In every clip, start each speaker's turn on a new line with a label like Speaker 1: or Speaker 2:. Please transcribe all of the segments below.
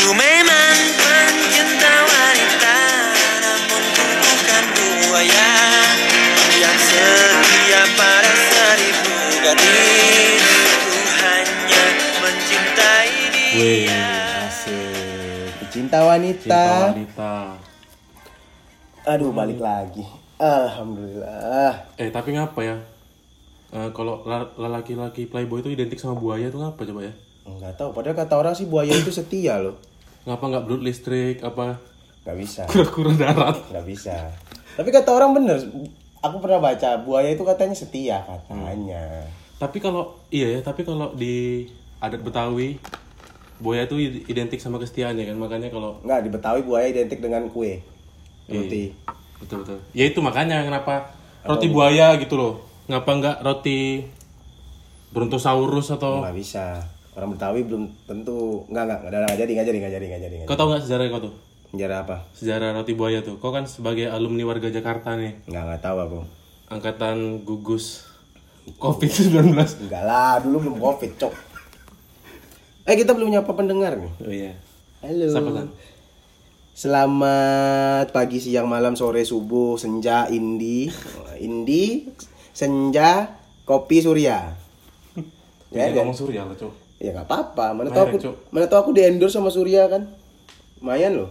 Speaker 1: Ku memang pencinta wanita Namun ku bukan buaya Yang setia pada seribu gadis Ku hanya mencintai
Speaker 2: Wih,
Speaker 1: dia
Speaker 2: asik.
Speaker 3: Cinta wanita.
Speaker 2: Cinta wanita.
Speaker 3: Aduh, balik lagi. Alhamdulillah.
Speaker 2: Eh, tapi ngapa ya? Eh, kalau la- lelaki-laki playboy itu identik sama buaya tuh ngapa coba ya?
Speaker 3: Enggak tahu, padahal kata orang sih buaya itu setia loh.
Speaker 2: Ngapa nggak belut listrik apa
Speaker 3: Nggak bisa,
Speaker 2: kura-kura darat?
Speaker 3: nggak bisa. Tapi kata orang bener, aku pernah baca buaya itu katanya setia katanya.
Speaker 2: Tapi kalau iya ya, tapi kalau di adat Betawi buaya itu identik sama kesetiaan ya kan makanya kalau
Speaker 3: Enggak, di Betawi buaya identik dengan kue. Roti.
Speaker 2: betul betul ya itu makanya kenapa roti buaya gitu loh ngapa nggak roti brontosaurus atau
Speaker 3: Nggak bisa. Orang Betawi belum tentu enggak enggak enggak, enggak jadi enggak jadi enggak jadi enggak jadi.
Speaker 2: kau tahu nggak sejarah kau tuh
Speaker 3: Penjara apa?
Speaker 2: sejarah roti buaya tuh kau kan sebagai alumni warga Jakarta nih
Speaker 3: Enggak enggak tahu aku.
Speaker 2: angkatan gugus covid 19
Speaker 3: Enggak lah, dulu belum Covid, cok. Eh, kita belum nyapa pendengar nih.
Speaker 2: oh iya
Speaker 3: Halo.
Speaker 2: Siapa, San?
Speaker 3: Selamat pagi, siang, malam, sore, subuh, senja, indi, indi, senja, kopi, surya.
Speaker 2: ya,
Speaker 3: Ya,
Speaker 2: ngomong surya lah cok
Speaker 3: ya nggak apa-apa. Mana tahu aku,
Speaker 2: Cuk.
Speaker 3: mana tahu aku di endorse sama surya kan. Lumayan loh.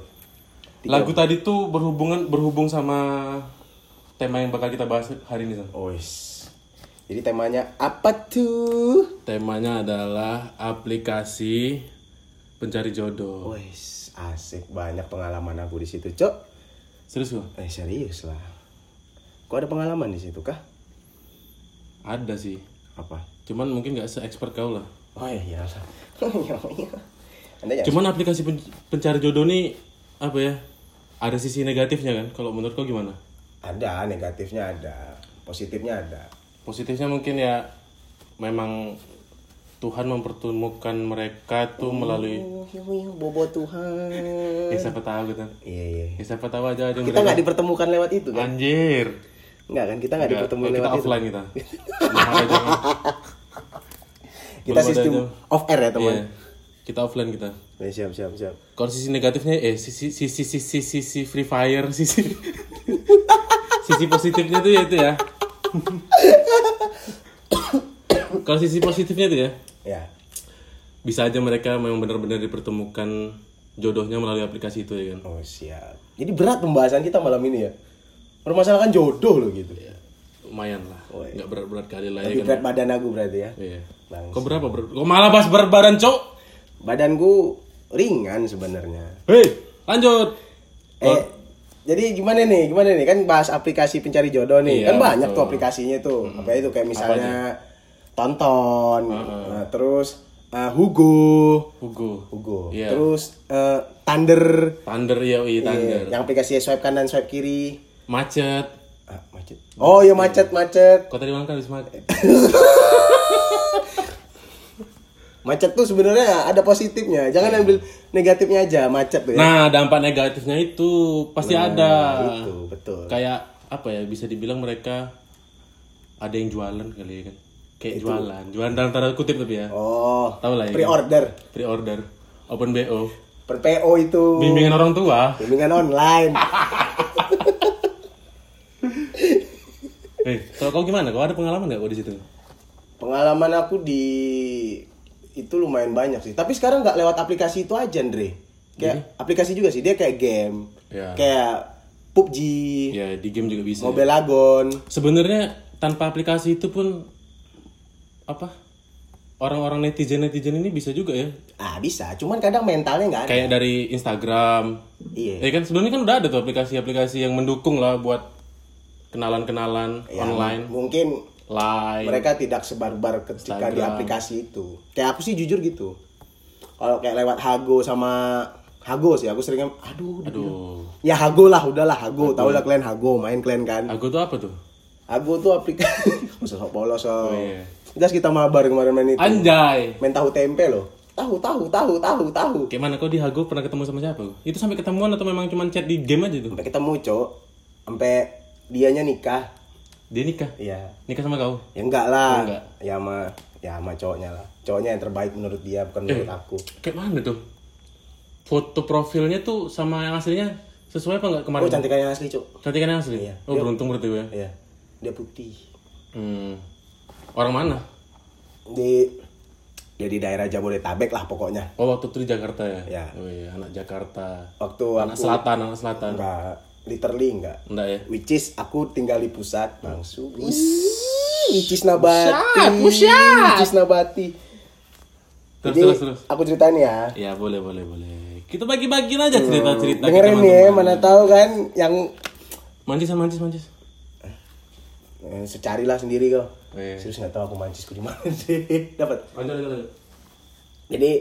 Speaker 2: lagu tadi tuh berhubungan berhubung sama tema yang bakal kita bahas hari ini San.
Speaker 3: Ois. Jadi temanya apa tuh?
Speaker 2: temanya adalah aplikasi pencari jodoh
Speaker 3: Ois, asik banyak pengalaman aku di situ, cok.
Speaker 2: serius gua?
Speaker 3: Eh serius lah. Kok ada pengalaman di situ kah?
Speaker 2: ada sih
Speaker 3: Apa?
Speaker 2: cuman mungkin nggak se-expert kau lah
Speaker 3: Oh iya. iya. Ya?
Speaker 2: Cuman aplikasi pen- pencari jodoh nih apa ya? Ada sisi negatifnya kan? Kalau menurut kau gimana?
Speaker 3: Ada negatifnya ada, positifnya ada.
Speaker 2: Positifnya mungkin ya memang Tuhan mempertemukan mereka tuh melalui
Speaker 3: Bobo Tuhan.
Speaker 2: ya siapa tahu gitu.
Speaker 3: Iya iya.
Speaker 2: Ya siapa tahu aja aja
Speaker 3: Kita nggak dipertemukan lewat itu kan?
Speaker 2: Anjir.
Speaker 3: Enggak kan? Kita nggak dipertemukan
Speaker 2: kita
Speaker 3: lewat itu.
Speaker 2: offline kita. Jangan ada jangan.
Speaker 3: Kita
Speaker 2: Belum
Speaker 3: sistem off air ya teman.
Speaker 2: Iya. Kita offline kita.
Speaker 3: Eh, siap siap siap.
Speaker 2: Kalau sisi negatifnya eh sisi sisi sisi sisi free fire sisi sisi positifnya tuh ya itu ya. Kalau sisi positifnya tuh ya
Speaker 3: Ya.
Speaker 2: bisa aja mereka memang benar-benar dipertemukan jodohnya melalui aplikasi itu ya kan.
Speaker 3: Oh siap. Jadi berat pembahasan kita malam ini ya. Permasalahan jodoh loh gitu.
Speaker 2: Lumayan lah,
Speaker 3: Oh, iya.
Speaker 2: nggak berat-berat kali lah ya kan.
Speaker 3: berat badan aku berarti ya.
Speaker 2: Iya.
Speaker 3: Bang.
Speaker 2: Kok berapa berat? Kok malah bahas berat badan cok?
Speaker 3: Badanku ringan sebenarnya.
Speaker 2: Hei, lanjut.
Speaker 3: Eh, jadi gimana nih? Gimana nih? Kan bahas aplikasi pencari jodoh nih.
Speaker 2: Iya,
Speaker 3: kan banyak
Speaker 2: betul.
Speaker 3: tuh aplikasinya tuh. Apa itu kayak misalnya Tonton, nah, terus uh, Hugo,
Speaker 2: Hugo.
Speaker 3: Hugo.
Speaker 2: Iya.
Speaker 3: Terus uh, Thunder,
Speaker 2: Thunder ya, iya
Speaker 3: Iya,
Speaker 2: Thunder.
Speaker 3: yang aplikasi swipe kanan swipe kiri.
Speaker 2: Macet.
Speaker 3: Ah, macet. Oh, iya macet, macet.
Speaker 2: Kau tadi malam kan habis macet.
Speaker 3: Macet tuh sebenarnya ada positifnya. Jangan ambil negatifnya aja, macet tuh ya.
Speaker 2: Nah, dampak negatifnya itu pasti ada.
Speaker 3: Itu, betul.
Speaker 2: Kayak apa ya? Bisa dibilang mereka ada yang jualan kali ya kan. Kayak jualan, jualan dalam tanda kutip tapi ya.
Speaker 3: Oh,
Speaker 2: Tahu lah ya. kan?
Speaker 3: pre-order.
Speaker 2: Pre-order, open BO,
Speaker 3: Per PO itu.
Speaker 2: bimbingan orang tua.
Speaker 3: Bimbingan online.
Speaker 2: Eh, kalau kau gimana? Kau ada pengalaman nggak kau di situ?
Speaker 3: Pengalaman aku di itu lumayan banyak sih. Tapi sekarang nggak lewat aplikasi itu aja, Andre. Kayak aplikasi juga sih. Dia kayak game.
Speaker 2: Ya.
Speaker 3: Kayak PUBG,
Speaker 2: Ya di game juga bisa.
Speaker 3: Mobile Lagon.
Speaker 2: Sebenarnya tanpa aplikasi itu pun apa? Orang-orang netizen netizen ini bisa juga ya.
Speaker 3: Ah, bisa. Cuman kadang mentalnya nggak ada.
Speaker 2: Kayak dari Instagram.
Speaker 3: Iya.
Speaker 2: Ya kan sebenarnya kan udah ada tuh aplikasi-aplikasi yang mendukung lah buat kenalan-kenalan
Speaker 3: Ya,
Speaker 2: online,
Speaker 3: Mungkin
Speaker 2: live.
Speaker 3: mereka tidak sebarbar ketika di
Speaker 2: Instagram.
Speaker 3: aplikasi itu. Kayak aku sih jujur gitu. Kalau kayak lewat Hago sama Hago sih, aku seringnya aduh,
Speaker 2: Aduh.
Speaker 3: ya Hago lah, udahlah Hago. Tahu lah kalian Hago, main kalian kan.
Speaker 2: Aku tuh apa tuh?
Speaker 3: Hago tuh aplikasi Masa sok polos so.
Speaker 2: iya.
Speaker 3: Jelas kita mabar kemarin main itu.
Speaker 2: Anjay.
Speaker 3: Main tahu tempe loh. Tahu, tahu, tahu, tahu, tahu.
Speaker 2: Kayak mana kau di Hago pernah ketemu sama siapa? Itu sampai ketemuan atau memang cuma chat di game aja tuh?
Speaker 3: Sampai ketemu, Cok. Sampai dianya nikah.
Speaker 2: Dia nikah.
Speaker 3: Iya.
Speaker 2: Nikah sama kau?
Speaker 3: Ya enggak lah.
Speaker 2: Oh, enggak.
Speaker 3: Ya sama ya sama cowoknya lah. Cowoknya yang terbaik menurut dia bukan menurut aku.
Speaker 2: Kayak mana tuh? foto profilnya tuh sama yang aslinya sesuai apa nggak kemarin?
Speaker 3: Oh cantikan yang asli cuk.
Speaker 2: Cantikan yang asli?
Speaker 3: Iya.
Speaker 2: Oh beruntung berarti gue.
Speaker 3: Iya. Dia putih.
Speaker 2: Hmm. Orang mana?
Speaker 3: Di dia di daerah Jabodetabek lah pokoknya.
Speaker 2: Oh waktu itu di Jakarta ya?
Speaker 3: Iya.
Speaker 2: Oh iya, anak Jakarta.
Speaker 3: Waktu
Speaker 2: Anak
Speaker 3: aku
Speaker 2: selatan, anak selatan.
Speaker 3: enggak literally enggak.
Speaker 2: Enggak ya?
Speaker 3: Which is aku tinggal di pusat langsung. Which is Nabati.
Speaker 2: Pusat,
Speaker 3: Which is Nabati.
Speaker 2: Terus,
Speaker 3: Jadi,
Speaker 2: terus, terus.
Speaker 3: aku ceritain ya.
Speaker 2: Ya boleh, boleh, boleh. Kita bagi-bagiin aja cerita-cerita kita
Speaker 3: Dengerin nih ya, mana tahu kan yang
Speaker 2: Mancis, mancis, mancis.
Speaker 3: eh, secarilah sendiri kau.
Speaker 2: Oh, iya.
Speaker 3: Serius nggak tahu aku mancisku di mana sih. Dapat.
Speaker 2: Lanjut, lanjut, lanjut.
Speaker 3: Jadi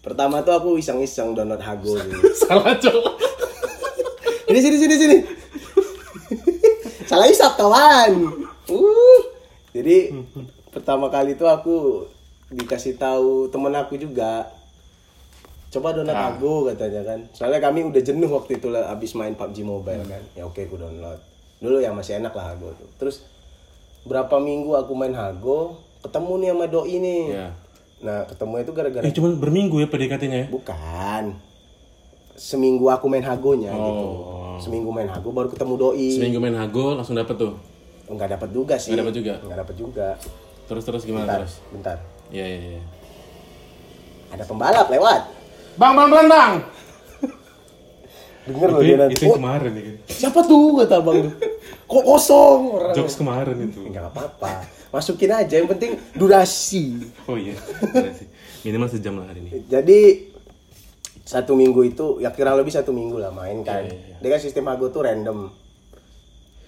Speaker 3: pertama tuh aku iseng-iseng download Hago gitu.
Speaker 2: Salah cowok.
Speaker 3: Ini sini sini sini. Salah isap kawan. Uh. Jadi pertama kali tuh aku dikasih tahu temen aku juga. Coba download
Speaker 2: Ah.
Speaker 3: Hago katanya kan. Soalnya kami udah jenuh waktu itu lah abis main PUBG Mobile kan. Ya oke aku download. Dulu ya masih enak lah Hago tuh. Terus berapa minggu aku main Hago, ketemu nih sama doi nih.
Speaker 2: Ya.
Speaker 3: Nah, ketemu itu gara-gara
Speaker 2: Eh cuman berminggu ya PDKT-nya ya?
Speaker 3: bukan. Seminggu aku main Hagonya gitu.
Speaker 2: Oh.
Speaker 3: Seminggu main Hago baru ketemu doi.
Speaker 2: Seminggu main Hago langsung dapet tuh.
Speaker 3: Enggak dapat juga sih.
Speaker 2: Nggak dapet juga?
Speaker 3: Enggak dapat juga.
Speaker 2: Terus terus gimana
Speaker 3: Bentar,
Speaker 2: terus?
Speaker 3: bentar.
Speaker 2: Iya iya iya.
Speaker 3: Ada pembalap lewat.
Speaker 2: Bang bang bang bang.
Speaker 3: Denger loh dia nanti.
Speaker 2: itu
Speaker 3: "Oh,
Speaker 2: kemarin ya kan.
Speaker 3: siapa tuh kata Bang. Kok kosong orang.
Speaker 2: Jokes kemarin itu.
Speaker 3: Enggak apa-apa. Masukin aja yang penting durasi.
Speaker 2: Oh iya. Sih. Minimal sejam lah hari ini.
Speaker 3: Jadi satu minggu itu ya kurang lebih satu minggu lah main kan.
Speaker 2: Iya, iya, iya.
Speaker 3: Dia kan sistem Hago tuh random.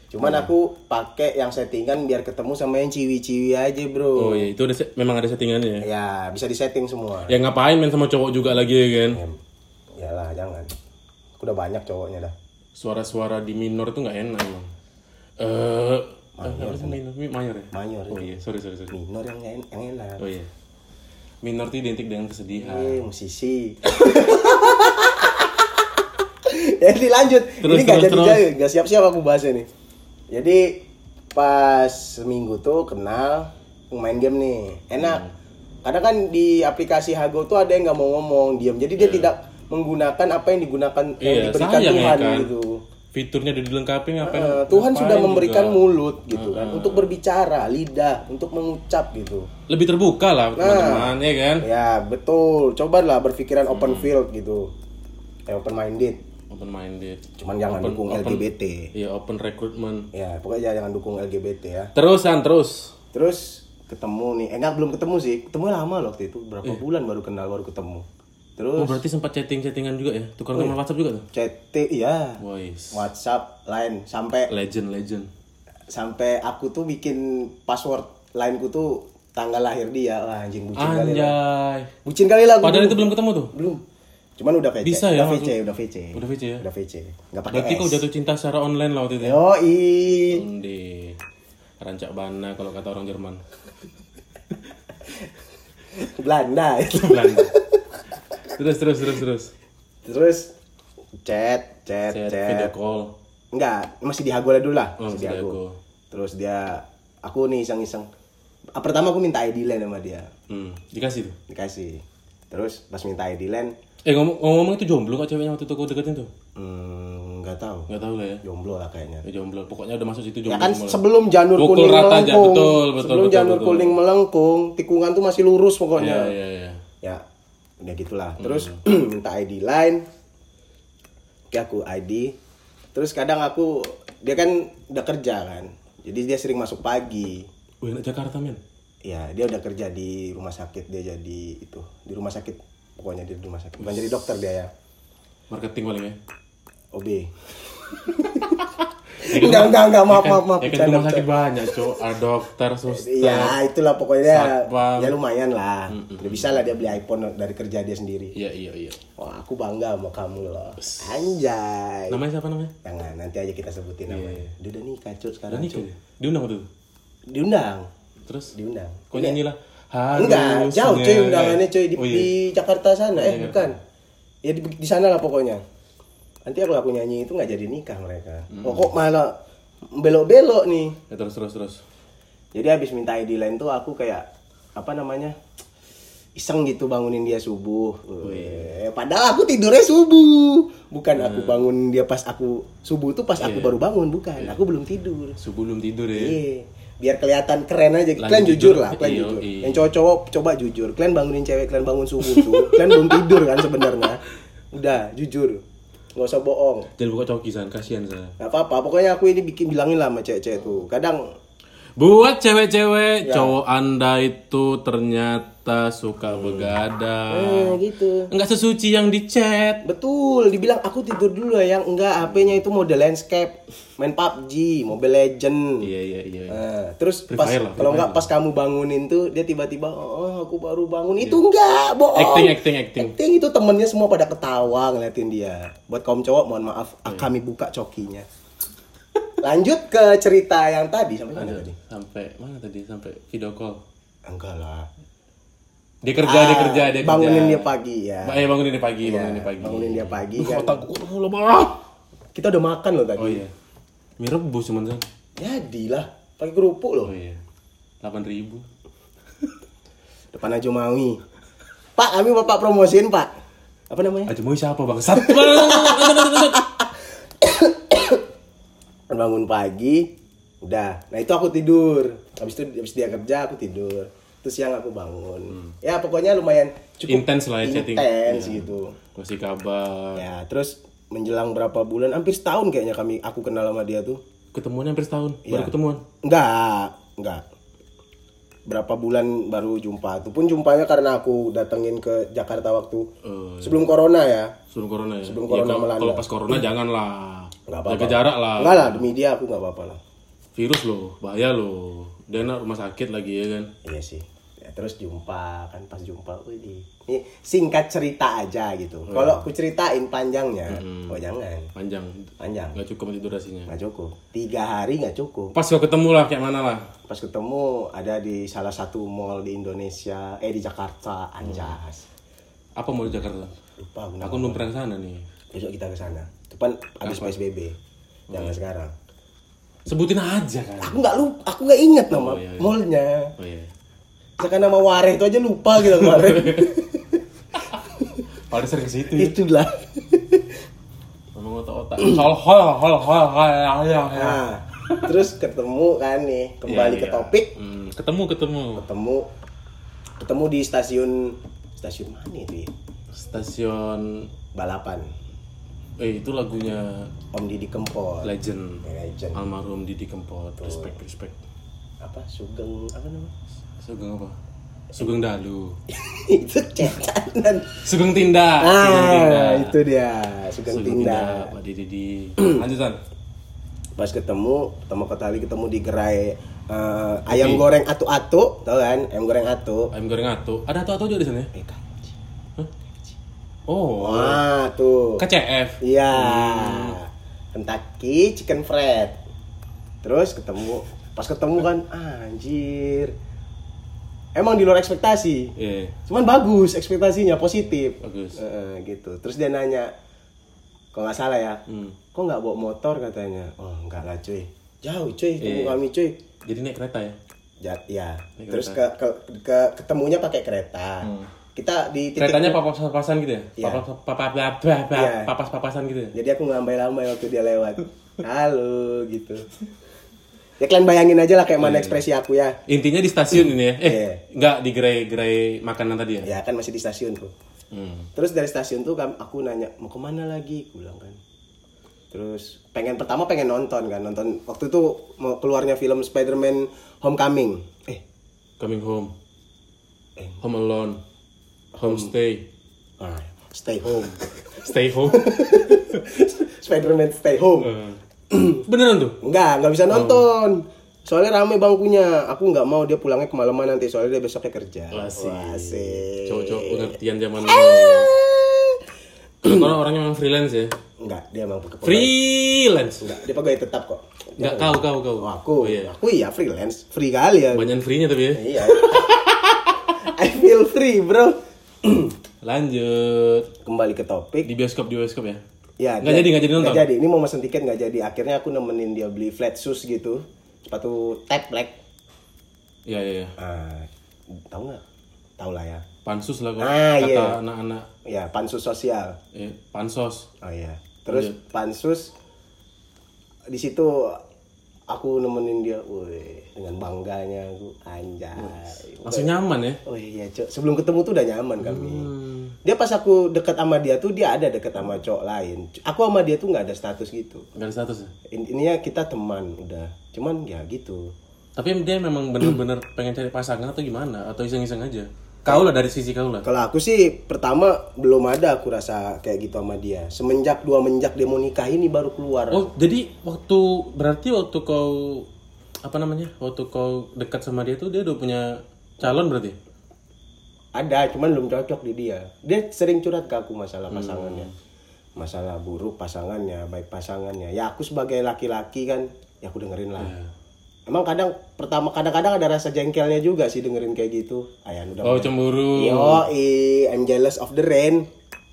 Speaker 3: Cuman aku pakai yang settingan biar ketemu sama yang ciwi-ciwi aja, Bro.
Speaker 2: Oh iya itu ada memang ada settingannya ya.
Speaker 3: Ya, bisa disetting semua.
Speaker 2: Ya ngapain main sama cowok juga lagi ya kan?
Speaker 3: Ya, Yalah, jangan. Aku udah banyak cowoknya dah.
Speaker 2: Suara-suara di minor itu nggak enak emang. Eh, apa sih minor? Mi- Mayor ya?
Speaker 3: Mayor.
Speaker 2: Oh iya, sorry sorry sorry.
Speaker 3: Minor yang en- yang enak.
Speaker 2: Oh iya. Minor itu identik dengan kesedihan.
Speaker 3: Eh, musisi. Jadi lanjut.
Speaker 2: Terus,
Speaker 3: ini gak
Speaker 2: terus,
Speaker 3: jadi jadi, gak siap-siap aku bahasnya nih. Jadi pas seminggu tuh kenal main game nih, enak.
Speaker 2: Hmm.
Speaker 3: Kadang kan di aplikasi Hago tuh ada yang nggak mau ngomong, diam. Jadi dia tidak menggunakan apa yang digunakan yang
Speaker 2: Iya,
Speaker 3: diberikan
Speaker 2: ya
Speaker 3: Tuhan
Speaker 2: kan.
Speaker 3: gitu.
Speaker 2: Fiturnya udah dilengkapi ngapain?
Speaker 3: Eh, Tuhan
Speaker 2: ngapain
Speaker 3: sudah memberikan
Speaker 2: juga.
Speaker 3: mulut gitu kan untuk berbicara, lidah untuk mengucap gitu.
Speaker 2: Lebih terbuka lah teman-teman ya kan?
Speaker 3: Ya betul, cobalah berpikiran
Speaker 2: Hmm.
Speaker 3: open field gitu, eh, open minded.
Speaker 2: Open minded.
Speaker 3: Cuman jangan
Speaker 2: Open-
Speaker 3: dukung
Speaker 2: open-
Speaker 3: LGBT.
Speaker 2: Iya open recruitment.
Speaker 3: Ya pokoknya jangan dukung LGBT ya.
Speaker 2: Terusan terus.
Speaker 3: Terus ketemu nih, eh enggak belum ketemu sih, ketemu lama loh waktu itu, berapa
Speaker 2: Iya.
Speaker 3: bulan baru kenal baru ketemu.
Speaker 2: Oh
Speaker 3: Terus
Speaker 2: berarti sempat chatting-chattingan juga ya? Tukar nomor WhatsApp juga tuh?
Speaker 3: chat, iya,
Speaker 2: Wais.
Speaker 3: WhatsApp, line sampai
Speaker 2: Legend legend.
Speaker 3: sampai aku tuh bikin password lineku tuh tanggal lahir dia, wah anjing bucin kali lah.
Speaker 2: Anjay.
Speaker 3: Bucin kali lah.
Speaker 2: Padahal itu belum ketemu tuh.
Speaker 3: belum. Cuman udah VC.
Speaker 2: Bisa
Speaker 3: udah
Speaker 2: ya,
Speaker 3: VC,
Speaker 2: langsung?
Speaker 3: udah VC.
Speaker 2: Udah VC ya?
Speaker 3: Udah VC. Enggak pakai
Speaker 2: Berarti
Speaker 3: S.
Speaker 2: kau jatuh cinta secara online lah waktu itu ya?
Speaker 3: Yoi.
Speaker 2: Di rancak bana kalau kata orang Jerman.
Speaker 3: Belanda itu.
Speaker 2: Belanda. Terus terus terus terus.
Speaker 3: Terus chat, chat,
Speaker 2: Saya
Speaker 3: chat.
Speaker 2: video call.
Speaker 3: Enggak, masih di Hagola dulu lah.
Speaker 2: Oh,
Speaker 3: masih di
Speaker 2: masih di
Speaker 3: Hago. Terus dia aku nih iseng-iseng. Ah, Pertama aku minta ID line sama dia.
Speaker 2: Hmm, dikasih tuh.
Speaker 3: Dikasih. Terus pas minta ID line,
Speaker 2: Eh ngomong ngomong itu jomblo kok ceweknya waktu itu kau deketin tuh?
Speaker 3: hmm, nggak tahu.
Speaker 2: Nggak tahu lah ya.
Speaker 3: Jomblo lah kayaknya.
Speaker 2: Ya jomblo. Pokoknya udah masuk situ
Speaker 3: Ya
Speaker 2: jomblo.
Speaker 3: kan
Speaker 2: semua lah.
Speaker 3: sebelum janur
Speaker 2: Pukul
Speaker 3: kuning
Speaker 2: rata aja,
Speaker 3: melengkung.
Speaker 2: betul, betul,
Speaker 3: sebelum
Speaker 2: betul,
Speaker 3: janur
Speaker 2: betul.
Speaker 3: kuning melengkung, tikungan tuh masih lurus
Speaker 2: Iya
Speaker 3: pokoknya.
Speaker 2: iya iya.
Speaker 3: Ya, udah gitulah.
Speaker 2: Hmm.
Speaker 3: Terus minta ID line. Oke aku ID. Terus kadang aku dia kan udah kerja kan. Jadi dia sering masuk pagi.
Speaker 2: Wih, anak Jakarta men.
Speaker 3: Ya, dia udah kerja di rumah sakit, dia jadi itu, di rumah sakit. Pokoknya di rumah sakit. Bukan jadi dokter dia ya.
Speaker 2: Marketing paling ya.
Speaker 3: OB. enggak, enggak, enggak, maaf,
Speaker 2: Ya kan-
Speaker 3: maaf, maaf.
Speaker 2: Ya kan rumah sakit banyak, Cok. Ada dokter, suster.
Speaker 3: Ya, itulah pokoknya
Speaker 2: Satpam.
Speaker 3: ya lumayan lah. Udah bisa lah dia beli iPhone dari kerja dia sendiri.
Speaker 2: Iya iya iya.
Speaker 3: Wah, aku bangga sama kamu loh. Anjay.
Speaker 2: Namanya siapa namanya?
Speaker 3: Jangan, nanti aja kita sebutin namanya. Dia udah nikah, Cuk, sekarang, Cuk.
Speaker 2: Diundang waktu itu?
Speaker 3: Diundang.
Speaker 2: Terus?
Speaker 3: Diundang.
Speaker 2: Kok nyanyi lah? Harusnya.
Speaker 3: Enggak, jauh cuy undangannya cuy di,
Speaker 2: Oh, iya.
Speaker 3: di Jakarta sana. Eh,
Speaker 2: Iya,
Speaker 3: bukan. Ya di, di sana lah pokoknya. Nanti kalau aku nyanyi itu nggak jadi nikah mereka. Oh, kok malah belok-belok nih.
Speaker 2: Ya, terus terus terus.
Speaker 3: Jadi habis minta ID line tuh aku kayak apa namanya? iseng gitu bangunin dia subuh. Eh, Padahal aku tidurnya subuh. Bukan aku bangun dia pas aku subuh tuh pas aku baru bangun, bukan. Aku belum tidur.
Speaker 2: Subuh belum tidur ya.
Speaker 3: Iya. Biar kelihatan keren aja.
Speaker 2: Lanjut
Speaker 3: kalian jujur
Speaker 2: jujur.
Speaker 3: lah, kalian
Speaker 2: Iya,
Speaker 3: jujur.
Speaker 2: iya.
Speaker 3: Yang cowok-cowok coba jujur. Kalian bangunin cewek, kalian bangun subuh tuh. kalian belum tidur kan sebenarnya. Udah, jujur. Nggak usah bohong.
Speaker 2: Jangan buka coki san, kasihan saya.
Speaker 3: Gak apa-apa, pokoknya aku ini bikin bilangin lah sama cewek-cewek tuh. Kadang
Speaker 2: Buat cewek-cewek,
Speaker 3: Ya.
Speaker 2: cowok anda itu ternyata suka begadang.
Speaker 3: eh, gitu.
Speaker 2: Enggak sesuci yang di chat.
Speaker 3: Betul, dibilang aku tidur dulu ya, yang enggak HP-nya itu mode landscape, main PUBG, Mobile Legend.
Speaker 2: Iya iya iya.
Speaker 3: Nah, terus
Speaker 2: Free
Speaker 3: pas kalau enggak pas kamu bangunin tuh dia tiba-tiba oh aku baru bangun itu enggak bohong
Speaker 2: Acting, acting, acting.
Speaker 3: acting itu temennya semua pada ketawa ngeliatin dia buat kaum cowok mohon maaf
Speaker 2: Iya.
Speaker 3: kami buka cokinya lanjut ke cerita yang tadi sampai mana tadi
Speaker 2: Sampai mana tadi? Sampai video call.
Speaker 3: enggak lah
Speaker 2: Dia kerja, dia kerja, dia kerja.
Speaker 3: Ah, bangunin dia pagi ya
Speaker 2: Ba- Eh, bangunin dia pagi,
Speaker 3: Iya,
Speaker 2: bangunin dia pagi.
Speaker 3: bangunin dia pagi
Speaker 2: Duh,
Speaker 3: kan.
Speaker 2: otakku oh, lemah.
Speaker 3: kita udah makan loh tadi
Speaker 2: Oh iya. Mie rebus cuman kan.
Speaker 3: jadilah pakai kerupuk loh
Speaker 2: Oh iya. 8000.
Speaker 3: depan Ajo Maui Pak kami bapak promosiin Pak apa namanya
Speaker 2: Aja mau siapa bang? Satu.
Speaker 3: Bangun pagi udah nah itu aku tidur habis itu habis dia kerja aku tidur terus siang aku bangun ya pokoknya lumayan cukup
Speaker 2: Intens lah ya chatting.
Speaker 3: intens
Speaker 2: Iya.
Speaker 3: gitu
Speaker 2: Masih kabar.
Speaker 3: ya terus menjelang berapa bulan hampir setahun kayaknya kami aku kenal sama dia tuh
Speaker 2: Ketemuannya hampir setahun.
Speaker 3: Iya.
Speaker 2: Baru ketemuan.
Speaker 3: enggak enggak berapa bulan baru jumpa itu pun jumpanya karena aku datengin ke Jakarta waktu
Speaker 2: Eh,
Speaker 3: sebelum corona ya
Speaker 2: sebelum corona ya.
Speaker 3: Sebelum corona
Speaker 2: kalau-
Speaker 3: melanda.
Speaker 2: Kalau pas corona jangan lah.
Speaker 3: Nggak apa-apa.
Speaker 2: Jaga jarak lah.
Speaker 3: enggak lah demi dia aku nggak apa-apa lah
Speaker 2: Virus loh, bahaya loh. Dia enak rumah sakit lagi ya kan.
Speaker 3: Iya sih. Ya, terus jumpa kan pas jumpa, wih ini singkat cerita aja gitu.
Speaker 2: Oh,
Speaker 3: Kalau aku ceritain panjangnya, oh jangan,
Speaker 2: Panjang.
Speaker 3: panjang,
Speaker 2: Nggak cukup nanti durasinya.
Speaker 3: nggak cukup. Tiga hari nggak cukup.
Speaker 2: Pas kau ketemu lah kayak mana lah.
Speaker 3: Pas ketemu ada di salah satu mall di Indonesia, eh di Jakarta, Anjas.
Speaker 2: Apa mau di Jakarta?
Speaker 3: Lupa aku.
Speaker 2: Aku belum pernah sana nih.
Speaker 3: Besok kita ke sana. Itu kan habis PSBB. Jangan
Speaker 2: iya.
Speaker 3: sekarang.
Speaker 2: Sebutin aja kan.
Speaker 3: Aku nggak lupa, aku nggak inget nama
Speaker 2: Oh, iya, iya.
Speaker 3: mallnya.
Speaker 2: Oh iya.
Speaker 3: Misalkan nama Wareh itu aja lupa gitu kemarin.
Speaker 2: Paling sering ke situ ya.
Speaker 3: Itulah.
Speaker 2: Memang otak-otak. Hal hal hal hal hal hal hal.
Speaker 3: Nah, terus ketemu kan nih, kembali
Speaker 2: Iya,
Speaker 3: ke
Speaker 2: iya.
Speaker 3: topik,
Speaker 2: Hmm, ketemu ketemu.
Speaker 3: ketemu ketemu di stasiun stasiun mana itu ya?
Speaker 2: Stasiun
Speaker 3: Balapan.
Speaker 2: Eh itu lagunya
Speaker 3: Om Didi Kempot.
Speaker 2: legend
Speaker 3: Legend.
Speaker 2: almarhum Didi Kempot respect respect
Speaker 3: Apa Sugeng apa namanya?
Speaker 2: Sugeng apa Sugeng Dalu
Speaker 3: itu cetakan.
Speaker 2: Sugeng Tindak Sugeng Tindak
Speaker 3: Ah, itu dia, Sugeng
Speaker 2: Sugeng
Speaker 3: Tindak.
Speaker 2: Tindak Pak Didi di lanjutan
Speaker 3: Pas ketemu, ketemu kali ketemu di gerai eh, ayam goreng atu-atu, tau kan? Ayam goreng atu.
Speaker 2: ayam goreng atu ada atu atu juga di sana ya?
Speaker 3: Eh?
Speaker 2: Oh
Speaker 3: Wah, tuh.
Speaker 2: KCF
Speaker 3: Iya.
Speaker 2: Hmm.
Speaker 3: Kentucky Chicken Fried. Terus ketemu, pas ketemu kan anjir. Emang di luar ekspektasi.
Speaker 2: iya
Speaker 3: Cuman bagus ekspektasinya positif.
Speaker 2: bagus
Speaker 3: Heeh, gitu. Terus dia nanya, kok nggak salah ya,
Speaker 2: Hmm.
Speaker 3: kok nggak bawa motor katanya? Oh enggak lah cuy, jauh cuy, ketemu
Speaker 2: Iya.
Speaker 3: kami cuy.
Speaker 2: jadi naik kereta ya
Speaker 3: Jat, ya.
Speaker 2: Naik
Speaker 3: Terus ke, ke, ke- ketemunya pakai kereta. Kita di titik
Speaker 2: keretanya papas papasan gitu ya
Speaker 3: Iya.
Speaker 2: papas papas
Speaker 3: Iya.
Speaker 2: papas papasan gitu ya
Speaker 3: Jadi aku ngelambai-lambai waktu dia lewat. Halo gitu. Ya kalian bayangin aja lah kayak mana ekspresi aku ya.
Speaker 2: intinya di stasiun ini ya eh
Speaker 3: Iya.
Speaker 2: nggak di gerai-gerai makanan tadi ya
Speaker 3: Ya kan masih di stasiun tuh.
Speaker 2: hmm.
Speaker 3: Terus dari stasiun tuh kam- aku nanya mau ke mana lagi? Aku bilang kan. Terus pengen pertama pengen nonton kan nonton waktu itu mau keluarnya film Spider-Man Homecoming. Eh,
Speaker 2: coming home
Speaker 3: Eh.
Speaker 2: home alone homestay
Speaker 3: ah, stay home.
Speaker 2: stay home
Speaker 3: Spider-Man stay home.
Speaker 2: beneran tuh
Speaker 3: Enggak, enggak bisa nonton. Soalnya rame bangkunya. Aku nggak mau dia pulangnya kemalaman nanti soalnya dia besoknya kerja.
Speaker 2: Asik.
Speaker 3: Wah, asik.
Speaker 2: cowok-cowok pengertian zaman
Speaker 3: Ah.
Speaker 2: now Kalau orangnya memang freelance ya
Speaker 3: Enggak, dia emang pegawai.
Speaker 2: freelance
Speaker 3: Enggak, dia pegawai tetap kok.
Speaker 2: nggak kau kau kau
Speaker 3: Oh, aku,
Speaker 2: Oh, iya.
Speaker 3: aku iya freelance, free kali ya.
Speaker 2: banyak free-nya tapi ya
Speaker 3: Iya. I feel free, bro.
Speaker 2: lanjut
Speaker 3: Kembali ke topik.
Speaker 2: di bioskop di bioskop ya
Speaker 3: Ya,
Speaker 2: nggak jadi nggak jadi nonton
Speaker 3: Nggak jadi. Ini mau mesen tiket nggak jadi. Akhirnya aku nemenin dia beli flat shoes gitu. Sepatu tap black.
Speaker 2: iya iya iya.
Speaker 3: Ah, tahu nggak? Tahu lah ya.
Speaker 2: pansus lah kalau
Speaker 3: Ah,
Speaker 2: kata
Speaker 3: iya.
Speaker 2: anak-anak
Speaker 3: ya pansus sosial
Speaker 2: eh, pansos.
Speaker 3: oh iya terus pansus di situ aku nemenin dia woi dengan bangganya aku anjay
Speaker 2: Langsung nyaman ya.
Speaker 3: oh iya cok sebelum ketemu tuh udah nyaman kami
Speaker 2: Hmm.
Speaker 3: dia pas aku deket sama dia tuh dia ada deket sama cowok lain aku sama dia tuh nggak ada status gitu
Speaker 2: Gak ada status ya.
Speaker 3: In- ininya kita teman udah cuman ya gitu
Speaker 2: Tapi dia memang bener-bener pengen cari pasangan atau gimana? Atau iseng-iseng aja? Kau lah dari sisi kau lah.
Speaker 3: Kalau aku sih pertama belum ada aku rasa kayak gitu sama dia. Semenjak dua menjak dia mau nikah ini baru keluar.
Speaker 2: Oh, jadi waktu berarti waktu kau apa namanya? Waktu kau dekat sama dia tuh dia udah punya calon berarti?
Speaker 3: Ada, cuman belum cocok di dia. Dia sering curhat ke aku masalah pasangannya. Masalah buruk pasangannya, baik pasangannya. Ya aku sebagai laki-laki kan, ya aku dengerin lah. Emang kadang pertama kadang-kadang ada rasa jengkelnya juga sih dengerin kayak gitu. Ayan udah.
Speaker 2: Oh, cemburu.
Speaker 3: Yo, I'm jealous of the rain.